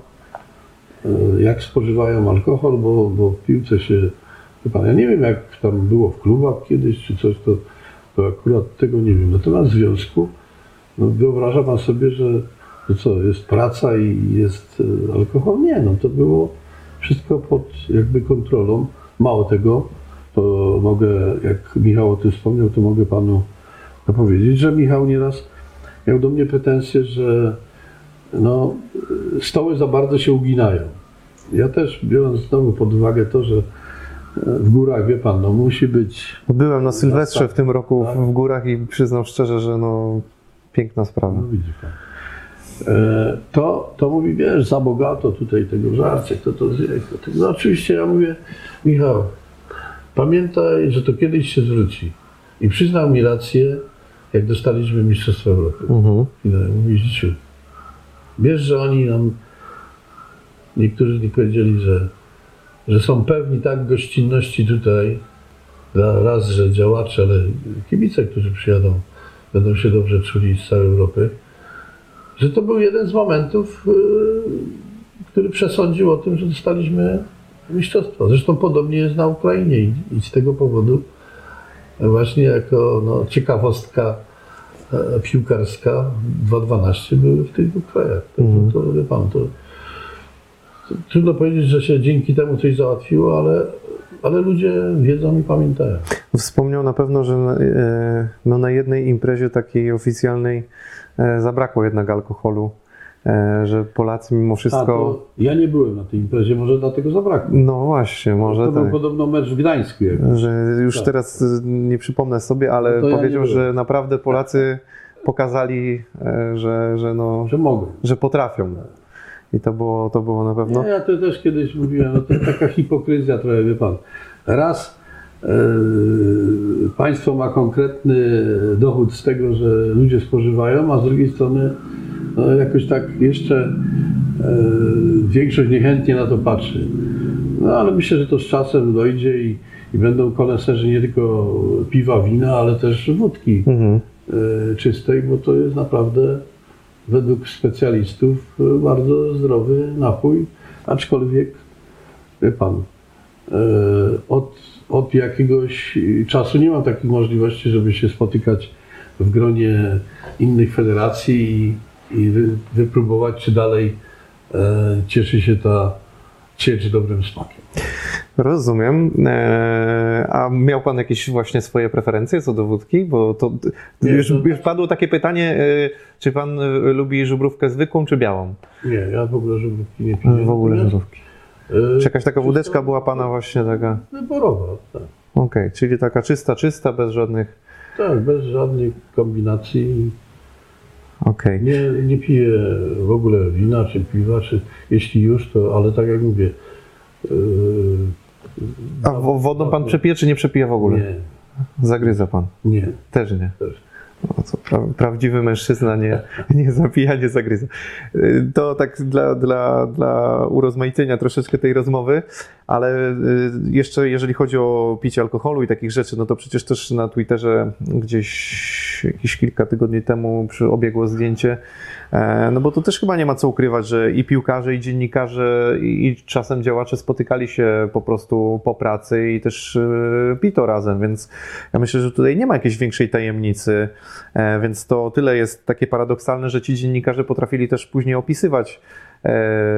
e, jak spożywają alkohol, bo, bo w piłce się, wie pan, ja nie wiem jak tam było w klubach kiedyś czy coś, to, to akurat tego nie wiem. Natomiast w związku, no wyobraża pan sobie, że to co, jest praca i jest e, alkohol? Nie, no to było wszystko pod jakby kontrolą. Mało tego, to mogę, jak Michał o tym wspomniał, to mogę panu powiedzieć, że Michał nieraz miał do mnie pretensje, że no, stoły za bardzo się uginają. Ja też, biorąc znowu pod uwagę to, że w górach, wie pan, no musi być... Byłem na Sylwestrze w tym roku tak? w górach i przyznam szczerze, że no piękna sprawa. No widzi pan. E, to, to mówi, wiesz, za bogato tutaj tego żarcie, kto to zje, kto to... No oczywiście ja mówię, Michał, pamiętaj, że to kiedyś się zwróci. I przyznał mi rację, jak dostaliśmy Mistrzostwo Europy. Mhm. Mówi, życiu, wiesz, że oni nam, niektórzy nie powiedzieli, że, że są pewni tak gościnności tutaj, raz, że działacze, ale kibice, którzy przyjadą, będą się dobrze czuli z całej Europy, że to był jeden z momentów, yy, który przesądził o tym, że dostaliśmy mistrzostwo. Zresztą podobnie jest na Ukrainie i, i z tego powodu właśnie jako no, ciekawostka e, piłkarska 2.12 były w tych dwóch krajach. mm. to, wie pan, to, to, trudno powiedzieć, że się dzięki temu coś załatwiło, ale, ale ludzie wiedzą i pamiętają. Wspomniał na pewno, że e, no, na jednej imprezie takiej oficjalnej e, zabrakło jednak alkoholu. E, że Polacy mimo wszystko. A, ja nie byłem na tej imprezie, może dlatego zabrakło. No właśnie, może. To tak. był podobno mecz w Gdańsku. Że już tak. teraz nie przypomnę sobie, ale no powiedział, ja że naprawdę Polacy pokazali, e, że, że, no, że mogą. Że potrafią. I to było, to było na pewno. Nie, ja to też kiedyś mówiłem, no to taka hipokryzja trochę, wie pan. Raz e, państwo ma konkretny dochód z tego, że ludzie spożywają, a z drugiej strony no jakoś tak jeszcze e, większość niechętnie na to patrzy. No ale myślę, że to z czasem dojdzie i, i będą koneserzy nie tylko piwa, wina, ale też wódki mhm. e, czystej, bo to jest naprawdę według specjalistów bardzo zdrowy napój, aczkolwiek wie pan, e, od, od jakiegoś czasu nie mam takich możliwości, żeby się spotykać w gronie innych federacji i i wy, wypróbować, czy dalej e, cieszy się ta ciecz dobrym smakiem. Rozumiem. E, a miał Pan jakieś właśnie swoje preferencje co do wódki? Bo to, już, już padło takie pytanie, e, czy Pan lubi żubrówkę zwykłą czy białą? Nie, ja w ogóle żubrówki nie piję. W ogóle żubrówki. E, czy jakaś taka wódeczka była Pana właśnie taka? Wyborowa, tak. Okej, okay, czyli taka czysta, czysta, bez żadnych... Tak, bez żadnych kombinacji. Okay. Nie, nie piję w ogóle wina czy piwa, czy jeśli już, to, ale tak jak mówię. Yy, A wodą pan przepije, czy nie przepija w ogóle? Nie. Zagryza pan? Nie. Też nie? Też. No, pra, prawdziwy mężczyzna nie, nie zapija, nie zagryza. Y, to tak dla, dla, dla urozmaicenia troszeczkę tej rozmowy, ale y, jeszcze jeżeli chodzi o picie alkoholu i takich rzeczy, no to przecież też na Twitterze gdzieś jakieś kilka tygodni temu obiegło zdjęcie. E, no bo to też chyba nie ma co ukrywać, że i piłkarze, i dziennikarze, i czasem działacze spotykali się po prostu po pracy i też e, pito razem, więc ja myślę, że tutaj nie ma jakiejś większej tajemnicy, e, więc to tyle jest takie paradoksalne, że ci dziennikarze potrafili też później opisywać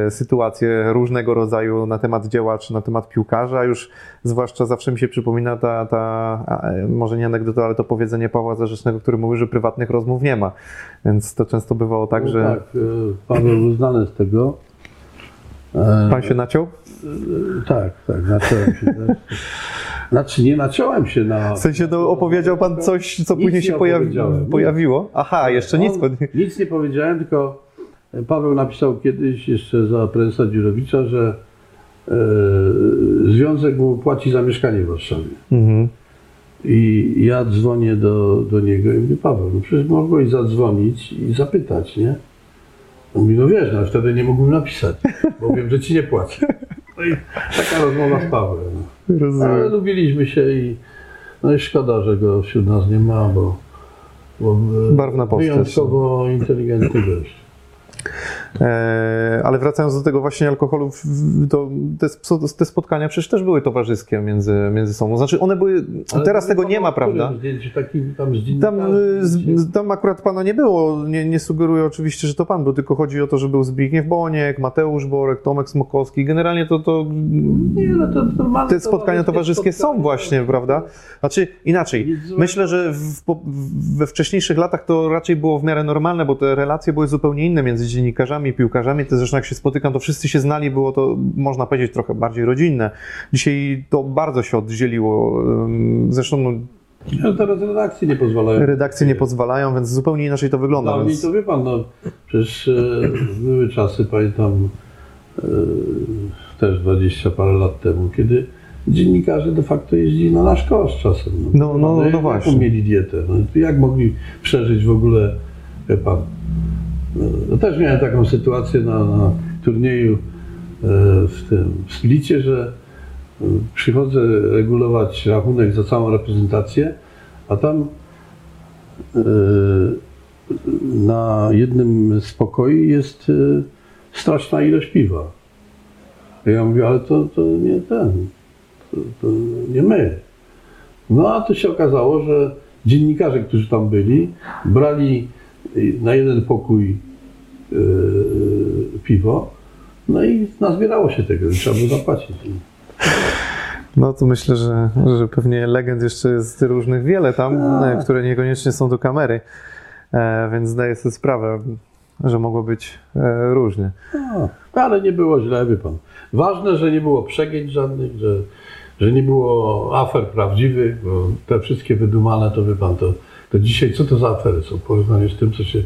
sytuacje różnego rodzaju na temat dzieła czy na temat piłkarza. Już zwłaszcza zawsze mi się przypomina ta, ta e, może nie anegdota, ale to powiedzenie Pawła Zarzecznego, który mówił, że prywatnych rozmów nie ma. Więc to często bywało tak, No że Tak, e, Paweł był znany z tego. E, pan się naciął? e, Tak, tak, naciąłem się. Znaczy nie naciąłem się na... W sensie no, opowiedział pan coś, co Nic później się pojawi, pojawiło? Aha, jeszcze nic. On- Pod... Nic nie powiedziałem, tylko Paweł napisał kiedyś jeszcze za prezesa Dziurowicza, że e, związek mu płaci za mieszkanie w Warszawie. Mhm. I ja dzwonię do, do niego i mówię, Paweł, no przecież mogłeś zadzwonić i zapytać, nie? On mówi, no wiesz, no wtedy nie mógłbym napisać, bo wiem, że ci nie płacę. No i taka rozmowa z Pawłem. No. Ale lubiliśmy się i no i szkoda, że go wśród nas nie ma, bo, bo Barwna postać. wyjątkowo inteligentny gość. E, ale wracając do tego właśnie alkoholu, to te, sp- te spotkania przecież też były towarzyskie między, między sobą. Znaczy one były, Ale teraz to tego nie ma, prawda? Zdjęciu takim tam Tam, y, z, tam akurat pana nie było, nie, nie sugeruję oczywiście, że to pan był, tylko chodzi o to, że był Zbigniew Boniek, Mateusz Borek, Tomek Smokowski. Generalnie to, to Nie, no to normalne te spotkania towarzyskie są właśnie, prawda? Znaczy inaczej, myślę, że w, we wcześniejszych latach to raczej było w miarę normalne, bo te relacje były zupełnie inne między dziennikarzami i piłkarzami. To zresztą jak się spotykam, to wszyscy się znali, było to, można powiedzieć, trochę bardziej rodzinne. Dzisiaj to bardzo się oddzieliło. Zresztą no, No, teraz redakcje nie pozwalają. redakcje nie pozwalają, więc zupełnie inaczej to wygląda. Dawniej Więc... to wie pan, no przecież e, były czasy, pamiętam e, też 20 parę lat temu, kiedy dziennikarze de facto jeździli na nasz koszt czasem. No, no, no jaką właśnie. mieli dietę? No, jak mogli przeżyć w ogóle, wie pan. No, no też miałem taką sytuację na, na turnieju e, w tym w Splicie, że e, przychodzę regulować rachunek za całą reprezentację, a tam e, na jednym z pokoi jest straszna ilość piwa. Ja mówię, ale to, to nie ten, to, to nie my. No a to się okazało, że dziennikarze, którzy tam byli, brali na jeden pokój e, piwo, no i nazbierało się tego i trzeba było zapłacić. No to myślę, że, że pewnie legend jeszcze jest różnych wiele tam, e, które niekoniecznie są do kamery, e, więc zdaję sobie sprawę, że mogło być e, różnie. No, ale nie było źle, wie pan. Ważne, że nie było przegięć żadnych, że, że nie było afer prawdziwych, bo te wszystkie wydumane, to wie pan, to, to dzisiaj co to za afery są w porównaniu z tym, co się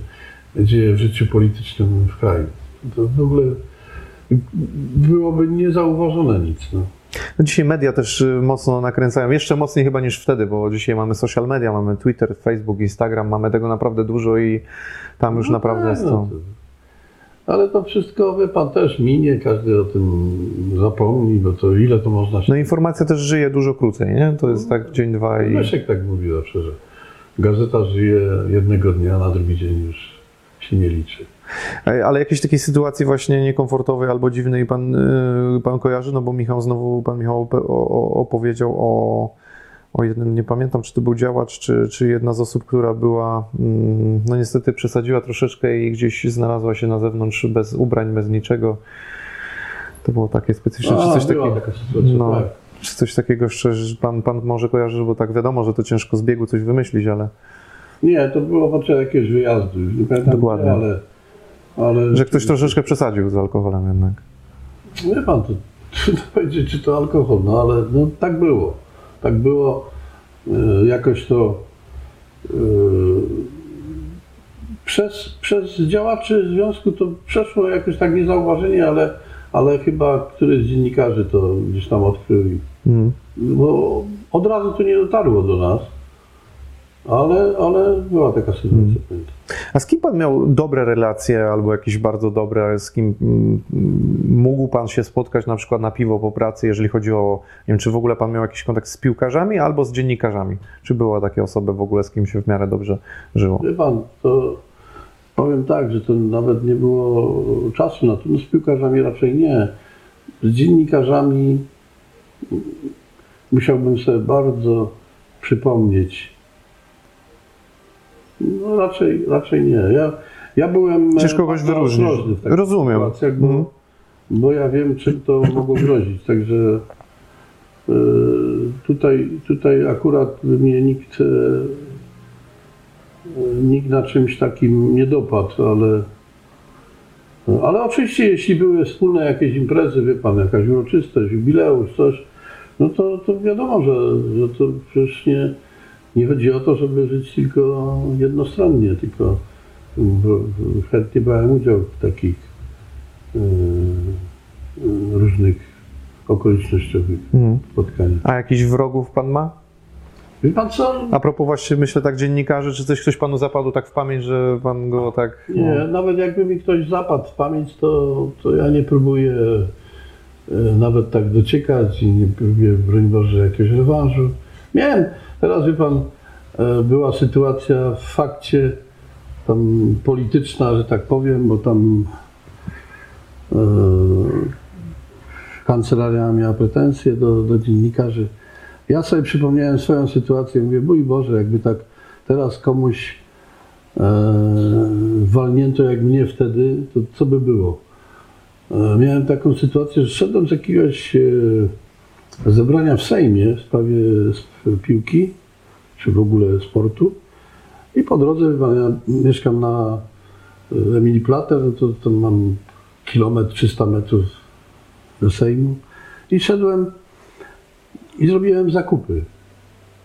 dzieje w życiu politycznym w kraju. To w ogóle byłoby niezauważone nic. No. No dzisiaj media też y, mocno nakręcają, jeszcze mocniej chyba niż wtedy, bo dzisiaj mamy social media, mamy Twitter, Facebook, Instagram, mamy tego naprawdę dużo i tam już No naprawdę tak, jest no to... to- Ale to wszystko, wie pan, też minie, każdy o tym zapomni, bo to ile to można się... No informacja też żyje dużo krócej, nie? To jest tak dzień, dwa i... Leszek tak mówi zawsze, że gazeta żyje jednego dnia, na drugi dzień już się nie liczy. Ale jakiejś takiej sytuacji właśnie niekomfortowej albo dziwnej pan, y, pan kojarzy? No bo Michał znowu, pan Michał opowiedział o, o jednym, nie pamiętam czy to był działacz, czy, czy jedna z osób, która była, mm, no niestety przesadziła troszeczkę i gdzieś znalazła się na zewnątrz bez ubrań, bez niczego. To było takie specyficzne, czy A, coś była takiego. taka sytuacja, No, tak. Czy coś takiego jeszcze że pan, pan może kojarzy, bo tak wiadomo, że to ciężko z biegu coś wymyślić, ale Nie, to było podczas jakiegoś wyjazdu, nie pamiętam, Dokładnie. gdzie, ale, ale... że ktoś troszeczkę przesadził z alkoholem jednak. Wie pan, to trudno powiedzieć, czy to alkohol, no ale no, tak było. Tak było. E, jakoś to e, przez, przez działaczy związku to przeszło jakoś tak niezauważenie, ale, ale chyba któryś z dziennikarzy to gdzieś tam odkrył. i- Mhm. Bo od razu to nie dotarło do nas, ale, ale była taka sytuacja. pamiętam. A z kim pan miał dobre relacje, albo jakieś bardzo dobre, z kim mm, mógł pan się spotkać na przykład na piwo po pracy, jeżeli chodzi o, nie wiem, czy w ogóle pan miał jakiś kontakt z piłkarzami albo z dziennikarzami? Czy była takie osoby w ogóle, z kim się w miarę dobrze żyło? Wie pan, to powiem tak, że to nawet nie było czasu na to. No z piłkarzami raczej nie. Z dziennikarzami musiałbym sobie bardzo przypomnieć. No raczej, raczej nie. Ja, Ja byłem e, Ciężko kogoś wyróżnić. Rozumiem. sytuacjach, bo, Mhm. bo ja wiem, czym to mogło grozić. Także e, tutaj, tutaj akurat mnie nikt, e, nikt na czymś takim nie dopadł, ale, ale oczywiście jeśli były wspólne jakieś imprezy, wie pan, jakaś uroczystość, jubileusz, coś, no to, to wiadomo, że, że to przecież nie, nie chodzi o to, żeby żyć tylko jednostronnie, tylko chętnie brałem udział w takich e, różnych okolicznościowych Mhm. spotkaniach. A jakichś wrogów pan ma? Wie pan co? A propos właśnie, myślę tak dziennikarzy, czy coś ktoś panu zapadł tak w pamięć, że pan go tak... Nie, nawet jakby mi ktoś zapadł w pamięć, to, to ja nie próbuję nawet tak dociekać i nie próbuję, broń Boże, jakiegoś rewanżu. Miałem, teraz wie pan, e, była sytuacja w fakcie tam polityczna, że tak powiem, bo tam e, kancelaria miała pretensje do, do dziennikarzy. Ja sobie przypomniałem swoją sytuację, mówię, mój Boże, jakby tak teraz komuś e, walnięto jak mnie wtedy, to co by było? E, miałem taką sytuację, że szedłem z jakiegoś e, zebrania w Sejmie w sprawie sp- piłki, czy w ogóle sportu i po drodze, ja mieszkam na e, Emilii Plater, no to, to mam kilometr, 300 metrów do Sejmu i szedłem i zrobiłem zakupy.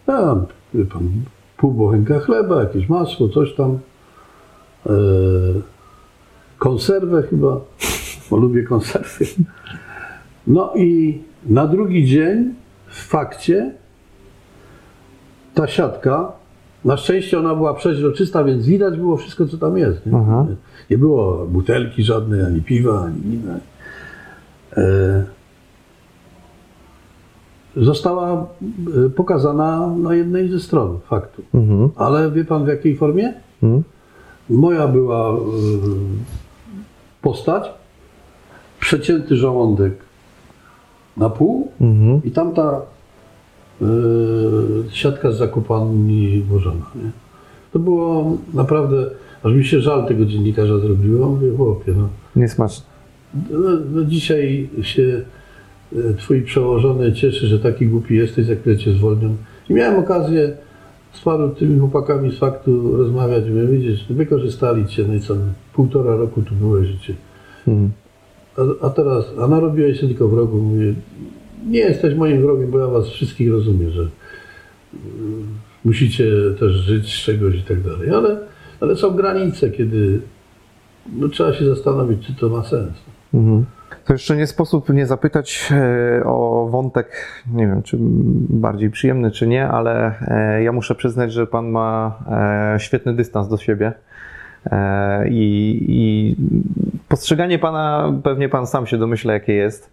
Tam, pan, pół bochenka chleba, jakieś masło, coś tam. E, konserwę chyba, bo lubię konserwy. No i na drugi dzień w fakcie ta siatka, na szczęście ona była przeźroczysta, więc widać było wszystko, co tam jest. Nie, nie było butelki żadnej, ani piwa, ani wina. E, została e, pokazana na jednej ze stron faktu. Mhm. Ale wie pan w jakiej formie? Mhm. Moja była e, postać, przecięty żołądek na pół Mhm. i tamta e, siatka z zakupami włożona. Nie? To było naprawdę, aż mi się żal tego dziennikarza zrobiło. Mówię, chłopie, no, Niesmaczne. no, no dzisiaj się e, twój przełożony cieszy, że taki głupi jesteś, za chwilę cię zwolnią. I miałem okazję z paru tymi chłopakami z faktu rozmawiać. Mówię, widzisz, wykorzystali cię, no i co, półtora roku tu byłeś życie. Mhm. A, a teraz, a narobiłeś się tylko wrogu. Mówię, nie jesteś moim wrogiem, bo ja was wszystkich rozumiem, że mm, musicie też żyć z czegoś i tak dalej. Ale, ale są granice, kiedy no, trzeba się zastanowić, czy to ma sens. Mhm. To jeszcze nie sposób nie zapytać e, o wątek, nie wiem, czy bardziej przyjemny, czy nie, ale e, ja muszę przyznać, że pan ma e, świetny dystans do siebie. E, I, I postrzeganie pana, pewnie pan sam się domyśla, jakie jest.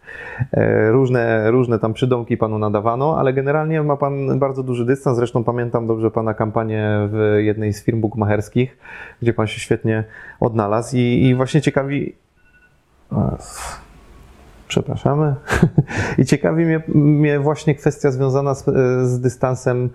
E, Różne, różne tam przydomki panu nadawano, ale generalnie ma pan bardzo duży dystans. Zresztą pamiętam dobrze pana kampanię w jednej z firm bukmacherskich, gdzie pan się świetnie odnalazł. I, i właśnie ciekawi. Przepraszamy. I ciekawi mnie, mnie właśnie kwestia związana z, z dystansem.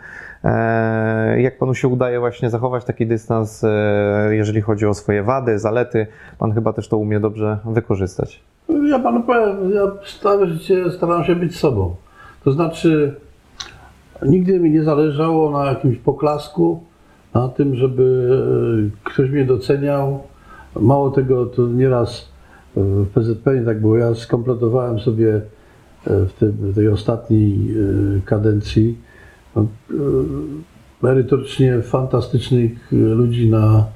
E, jak panu się udaje właśnie zachować taki dystans, e, jeżeli chodzi o swoje wady, zalety? Pan chyba też to umie dobrze wykorzystać. Ja panu powiem, ja całe życie staram się być sobą. To znaczy, nigdy mi nie zależało na jakimś poklasku, na tym, żeby e, ktoś mnie doceniał. Mało tego, to nieraz w PZP tak było. Ja skompletowałem sobie e, w, tej- w tej ostatniej e, kadencji no, e, merytorycznie fantastycznych ludzi na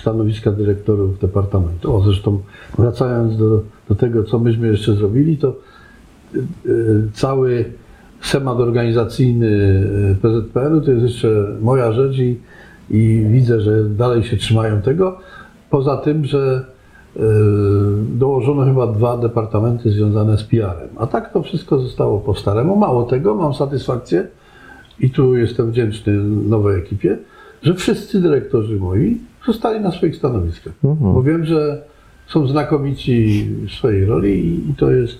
stanowiska dyrektorów departamentu. O, zresztą wracając do, do tego, co myśmy jeszcze zrobili, to cały schemat organizacyjny PZPR-u to jest jeszcze moja rzecz i, i widzę, że dalej się trzymają tego. Poza tym, że e, dołożono chyba dwa departamenty związane z PR-em. A tak to wszystko zostało po staremu. Mało tego, mam satysfakcję i tu jestem wdzięczny nowej ekipie, że wszyscy dyrektorzy moi zostali na swoich stanowiskach. Mhm. Bo wiem, że są znakomici w swojej roli i, to jest,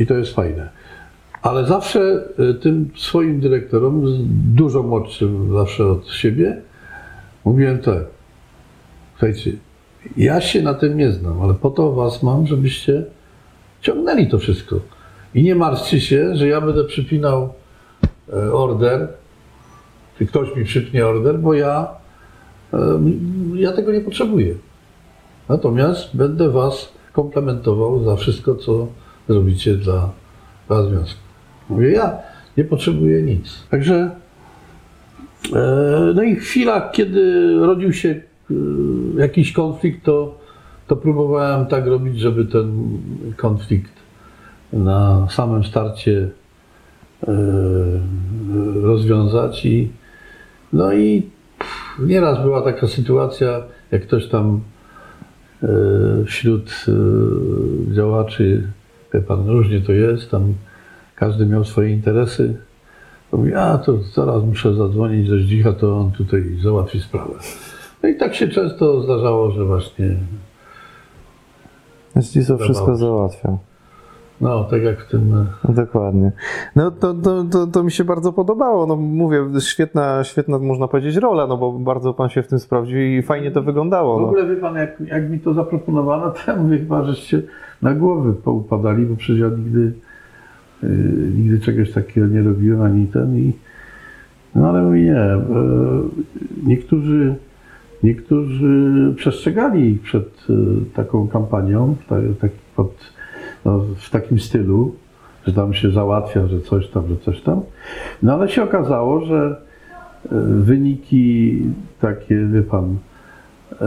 i to jest fajne. Ale zawsze y, tym swoim dyrektorom, dużo młodszym zawsze od siebie, mówiłem tak, słuchajcie, ja się na tym nie znam, ale po to was mam, żebyście ciągnęli to wszystko. I nie martwcie się, że ja będę przypinał e, order, czy ktoś mi przypnie order, bo ja, e, ja tego nie potrzebuję. Natomiast będę was komplementował za wszystko, co zrobicie dla, dla związku. Mówię, ja nie potrzebuję nic. Także e, no i chwila, kiedy rodził się jakiś konflikt, to, to próbowałem tak robić, żeby ten konflikt na samym starcie e, rozwiązać i no i nieraz była taka sytuacja, jak ktoś tam e, wśród działaczy, wie pan, różnie to jest, tam każdy miał swoje interesy. Mówi, a to zaraz muszę zadzwonić do Zdzicha, to on tutaj załatwi sprawę. No i tak się często zdarzało, że właśnie, Zdzisław wszystko Wydawało się. załatwiał. no tak jak w tym e, Dokładnie. No to, to, to, to mi się bardzo podobało. No mówię, świetna, świetna można powiedzieć rola, no bo bardzo pan się w tym sprawdził i fajnie to wyglądało. W No. ogóle wie pan, jak, jak mi to zaproponowano, to ja mówię chyba, żeście na głowy poupadali, bo przecież ja nigdy, yy, nigdy czegoś takiego nie robiłem, ani ten i no ale mówię, nie. e, niektórzy, niektórzy przestrzegali przed e, taką kampanią, tak, pod, no, w takim stylu, że tam się załatwia, że coś tam, że coś tam. No ale się okazało, że e, wyniki takie, wie pan, e,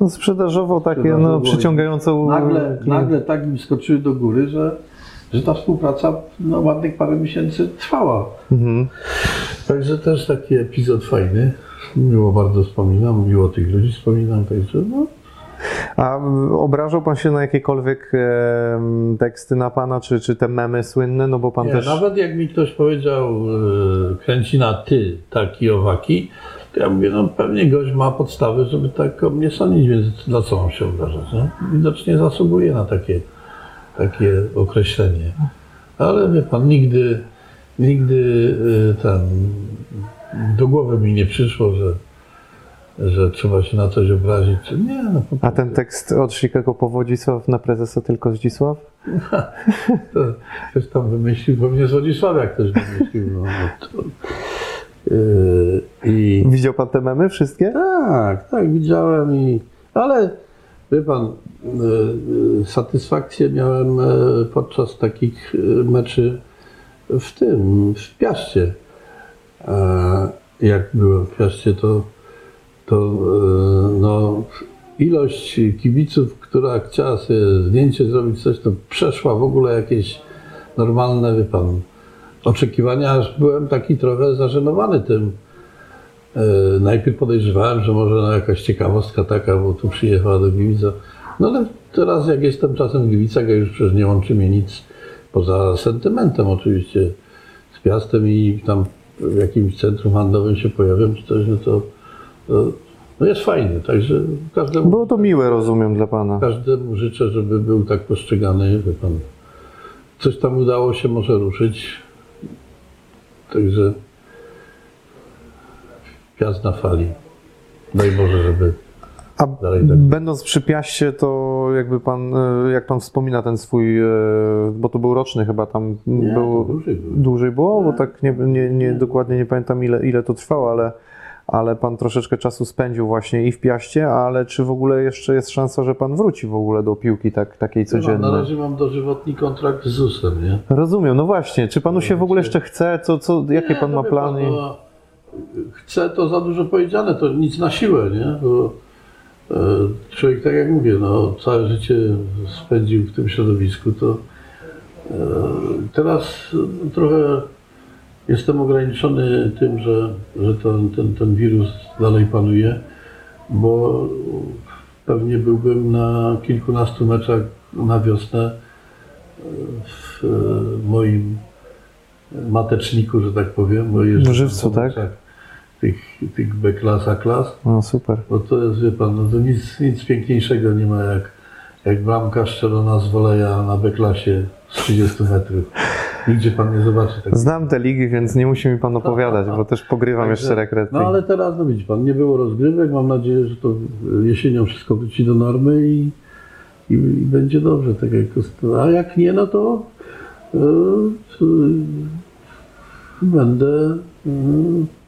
No sprzedażowo takie, no Sprzedażowo przyciągające u- nagle, nagle tak im skoczyły do góry, że, że ta współpraca no, ładnych parę miesięcy trwała. Mhm. Także też taki epizod fajny. Miło bardzo wspominam, miło tych ludzi wspominam, także no, A obrażał pan się na jakiekolwiek em, teksty na pana, czy, czy te memy słynne? No bo pan nie, też. nawet jak mi ktoś powiedział e, kręci na ty, taki owaki, to ja mówię, no pewnie gość ma podstawy, żeby tak o mnie sądzić, więc dla co on się obrażać, nie? Widocznie zasługuje na takie, takie określenie. Ale wie pan, nigdy, nigdy e, ten, do głowy mi nie przyszło, że, że trzeba się na coś obrazić. Nie, no A ten tekst od Chicago po Wodzisław na prezesa tylko Zdzisław? To ktoś tam wymyślił, pewnie z Wodzisławia ktoś wymyślił. No, no to, yy, I Widział pan te memy wszystkie? tak, tak, widziałem i. Ale wie pan, yy, satysfakcję miałem yy, podczas takich meczy w tym, w Piaście. E, Jak byłem w Piaście, to, to no, ilość kibiców, która chciała sobie zdjęcie zrobić, coś, to przeszła w ogóle jakieś normalne, wie pan, oczekiwania, aż byłem taki trochę zażenowany tym. E, Najpierw podejrzewałem, że może no, jakaś ciekawostka taka, bo tu przyjechała do Gliwica. No ale teraz jak jestem czasem w Gliwicach, już przecież nie łączy mnie nic poza sentymentem oczywiście z Piastem i tam w jakimś centrum handlowym się pojawiam czy coś, no to, to no jest fajnie, także każdemu, Było to miłe, rozumiem, dla pana. każdemu życzę, żeby był tak postrzegany, wie pan. Coś tam udało się może ruszyć, także Piast na fali. Daj Boże, żeby A tak. będąc przy Piaście, to jakby pan, e, jak pan wspomina ten swój, e, bo to był roczny chyba tam, Nie, było, dłużej było. dłużej było, bo tak nie, nie, nie, dokładnie nie pamiętam ile, ile to trwało, ale, ale pan troszeczkę czasu spędził właśnie i w Piaście, ale czy w ogóle jeszcze jest szansa, że pan wróci w ogóle do piłki tak, takiej pan, Na codziennej? razie mam dożywotni kontrakt z ZUS-em, nie? Rozumiem, no właśnie, czy panu się w ogóle jeszcze chce, co, co, jakie pan no ma plany? Pan, no, chcę to za dużo powiedziane, to nic na siłę, nie? Bo e, człowiek, tak jak mówię, no, całe życie spędził w tym środowisku, to e, teraz trochę jestem ograniczony tym, że, że ten, ten, ten wirus dalej panuje, bo pewnie byłbym na kilkunastu meczach na wiosnę e, w moim mateczniku, że tak powiem. Bo żywcu, tak? Tych, tych B klas. No super. Bo to jest, wie pan, no to nic, nic piękniejszego nie ma jak, jak bramka strzelona z woleja na B klasie z 30 metrów. Nigdzie pan nie zobaczy tego. Znam te ligi, więc nie musi mi pan opowiadać, bo też pogrywam jeszcze rekret. No ale teraz, no widzi pan, nie było rozgrywek. Mam nadzieję, że to jesienią wszystko wróci do normy i, i, i będzie dobrze. Tak jak, a jak nie, no to e, będę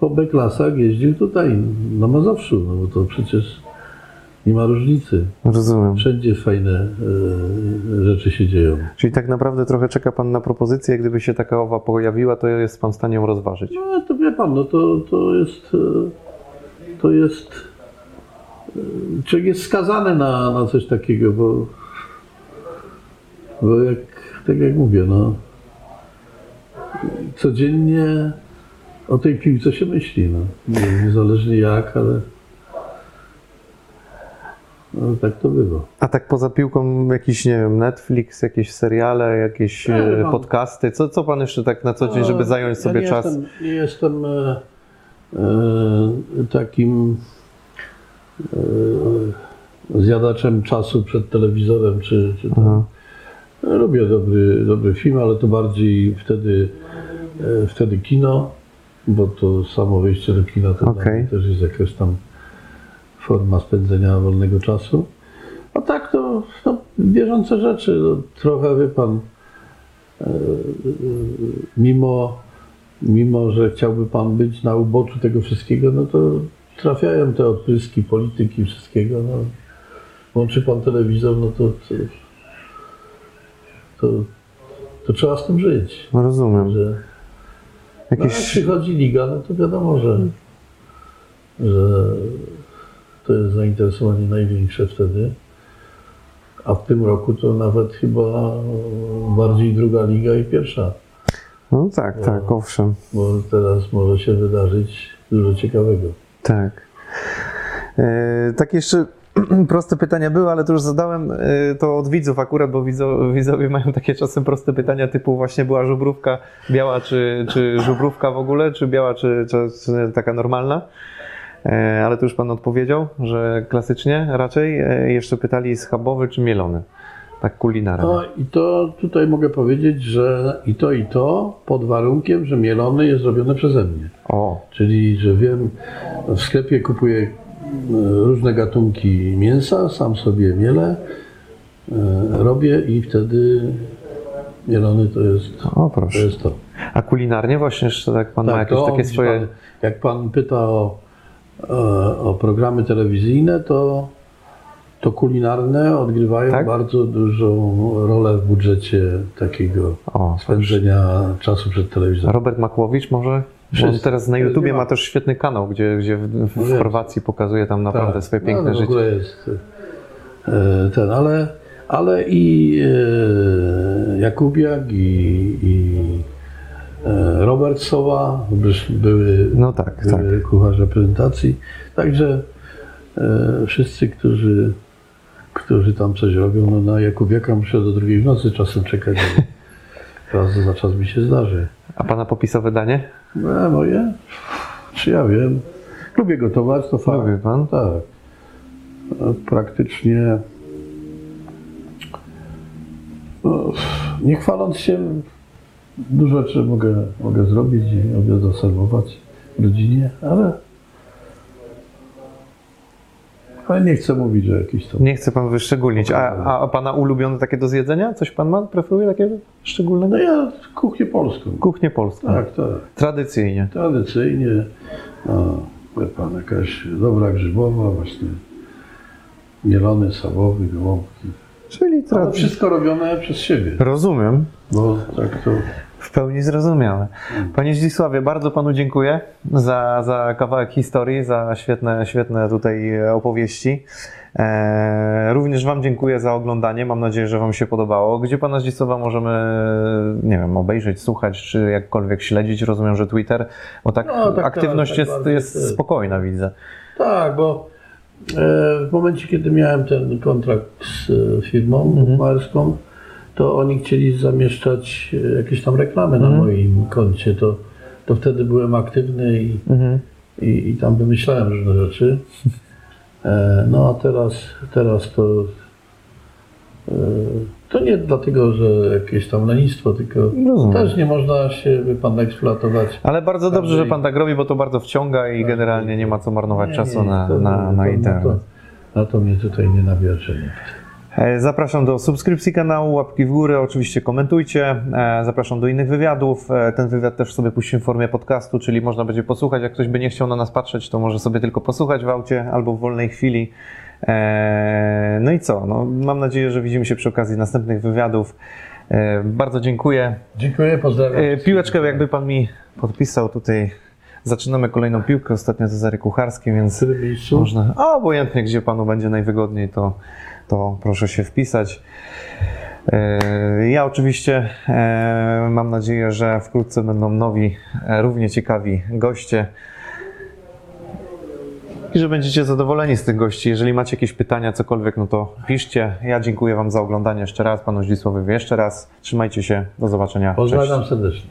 po B-klasach jeździł tutaj, na Mazowszu, no bo to przecież nie ma różnicy. Rozumiem. Wszędzie fajne e, rzeczy się dzieją. Czyli tak naprawdę trochę czeka pan na propozycję, gdyby się taka owa pojawiła, to jest pan w stanie ją rozważyć. No to wie pan, no to, to jest e, to jest e, człowiek jest skazany na, na coś takiego, bo, bo jak tak jak mówię, no codziennie o tej piłce się myśli, no. Nie- Niezależnie jak, ale no, tak to bywa. A tak poza piłką jakiś, nie wiem, Netflix, jakieś seriale, jakieś Nie, e, mam- podcasty, co, co pan jeszcze tak na co dzień, żeby No, zająć sobie ja nie czas? Jestem, nie jestem e, e, takim e, zjadaczem czasu przed telewizorem, czy, czy tam. Aha. Lubię dobry, dobry film, ale to bardziej wtedy, e, wtedy kino, bo to samo wyjście do kina to mnie też jest jakaś tam forma spędzenia wolnego czasu. A tak to no, bieżące rzeczy. No, trochę wie pan, e, mimo, mimo że chciałby pan być na uboczu tego wszystkiego, no to trafiają te odpryski polityki, wszystkiego. No. Łączy pan telewizor, no to, to, to, to trzeba z tym żyć. Rozumiem. Że, no, jak Jakieś... przychodzi liga, no to wiadomo, że, że to jest zainteresowanie największe wtedy. A w tym roku to nawet chyba bardziej druga liga i pierwsza, No tak, tak, owszem. bo teraz może się wydarzyć dużo ciekawego. Tak. E, tak jeszcze proste pytania były, ale to już zadałem e, to od widzów akurat, bo widzo, widzowie mają takie czasem proste pytania typu właśnie była żubrówka biała czy, czy żubrówka w ogóle, czy biała czy, czy, czy taka normalna. E, ale to już Pan odpowiedział, że klasycznie raczej. E, jeszcze pytali schabowy czy mielony. Tak kulinarnie. No i to tutaj mogę powiedzieć, że i to i to pod warunkiem, że mielony jest robione przeze mnie. O, Czyli, że wiem, w sklepie kupuję różne gatunki mięsa, sam sobie mielę, e, robię i wtedy mielony to jest o to. proszę. Jest to. A kulinarnie właśnie jeszcze tak Pan ma jakieś to takie swoje... Pan, jak pan pyta o, e, o programy telewizyjne, to, to kulinarne odgrywają Tak? bardzo dużą rolę w budżecie takiego O, spędzenia czasu przed telewizorem. Robert Makłowicz może? Bo on teraz na YouTubie ma. też świetny kanał, gdzie, gdzie w, w No. Chorwacji pokazuje tam naprawdę Tak. swoje piękne no, w życie. ogóle jest e, ten, ale, ale i e, Jakubiak, i, i e, Robert Sowa, były, No tak, tak. były kucharze prezentacji. Także wszyscy, którzy, którzy tam coś robią, no na Jakubiaka muszę do drugiej w nocy czasem czekać, raz za czas mi się zdarzy. A pana popisowe danie? No, moje? Czy ja wiem? Lubię gotować, to fakt. Lubi pan? Tak. Praktycznie no, nie chwaląc się, dużo rzeczy mogę, mogę zrobić i obiad zaserwować rodzinie, ale ale nie chcę mówić, że jakiś to. Nie chce pan wyszczególnić. A, a, pana ulubione takie do zjedzenia? Coś pan ma? Preferuje takiego szczególnego? No ja kuchnię polską. Kuchnię polską. Tak, tak. Tradycyjnie. Tradycyjnie, no, wie pan, jakaś dobra grzybowa, właśnie mielony, sabowy, gołąbki. Czyli tradycyjnie. wszystko robione przez siebie, Rozumiem. bo tak to... W pełni zrozumiałe. Panie Zdzisławie, bardzo panu dziękuję za, za kawałek historii, za świetne, świetne tutaj opowieści. E, również wam dziękuję za oglądanie. Mam nadzieję, że wam się podobało. Gdzie pana Zdzisława możemy, nie wiem, obejrzeć, słuchać, czy jakkolwiek śledzić? Rozumiem, że Twitter, bo tak, No, tak, aktywność tak, jest, bardziej jest ty. spokojna, widzę. Tak, bo e, w momencie, kiedy miałem ten kontrakt z e, firmą bukmacherską, to oni chcieli zamieszczać e, jakieś tam reklamy na moim koncie, to, to wtedy byłem aktywny i, Mhm. i, i tam wymyślałem różne rzeczy. E, no a teraz, teraz to, e, to nie dlatego, że jakieś tam lenistwo, tylko Rozumiem. też nie można się, wie pan, eksploatować. Ale bardzo dobrze, że pan tak robi, bo to bardzo wciąga i Tak. generalnie nie ma co marnować Nie, czasu nie, na, to- na, na to- internet. Na to, na to mnie tutaj nie nabierze nikt. E, Zapraszam do subskrypcji kanału, łapki w górę, oczywiście komentujcie. E, Zapraszam do innych wywiadów. E, Ten wywiad też sobie puścimy w formie podcastu, czyli można będzie posłuchać. Jak ktoś by nie chciał na nas patrzeć, to może sobie tylko posłuchać w aucie albo w wolnej chwili. No i co? No, mam nadzieję, że widzimy się przy okazji następnych wywiadów. Bardzo dziękuję. Dziękuję, pozdrawiam. Piłeczkę jakby pan mi podpisał tutaj. Zaczynamy kolejną piłkę. Ostatnio Cezary Kucharski, więc można. A obojętnie, gdzie panu będzie najwygodniej, to, to proszę się wpisać. E, Ja oczywiście e, mam nadzieję, że wkrótce będą nowi, e, równie ciekawi goście. I że będziecie zadowoleni z tych gości. Jeżeli macie jakieś pytania, cokolwiek, no to piszcie. Ja dziękuję Wam za oglądanie jeszcze raz, panu Zdzisławowi jeszcze raz. Trzymajcie się, do zobaczenia. Pozdrawiam serdecznie.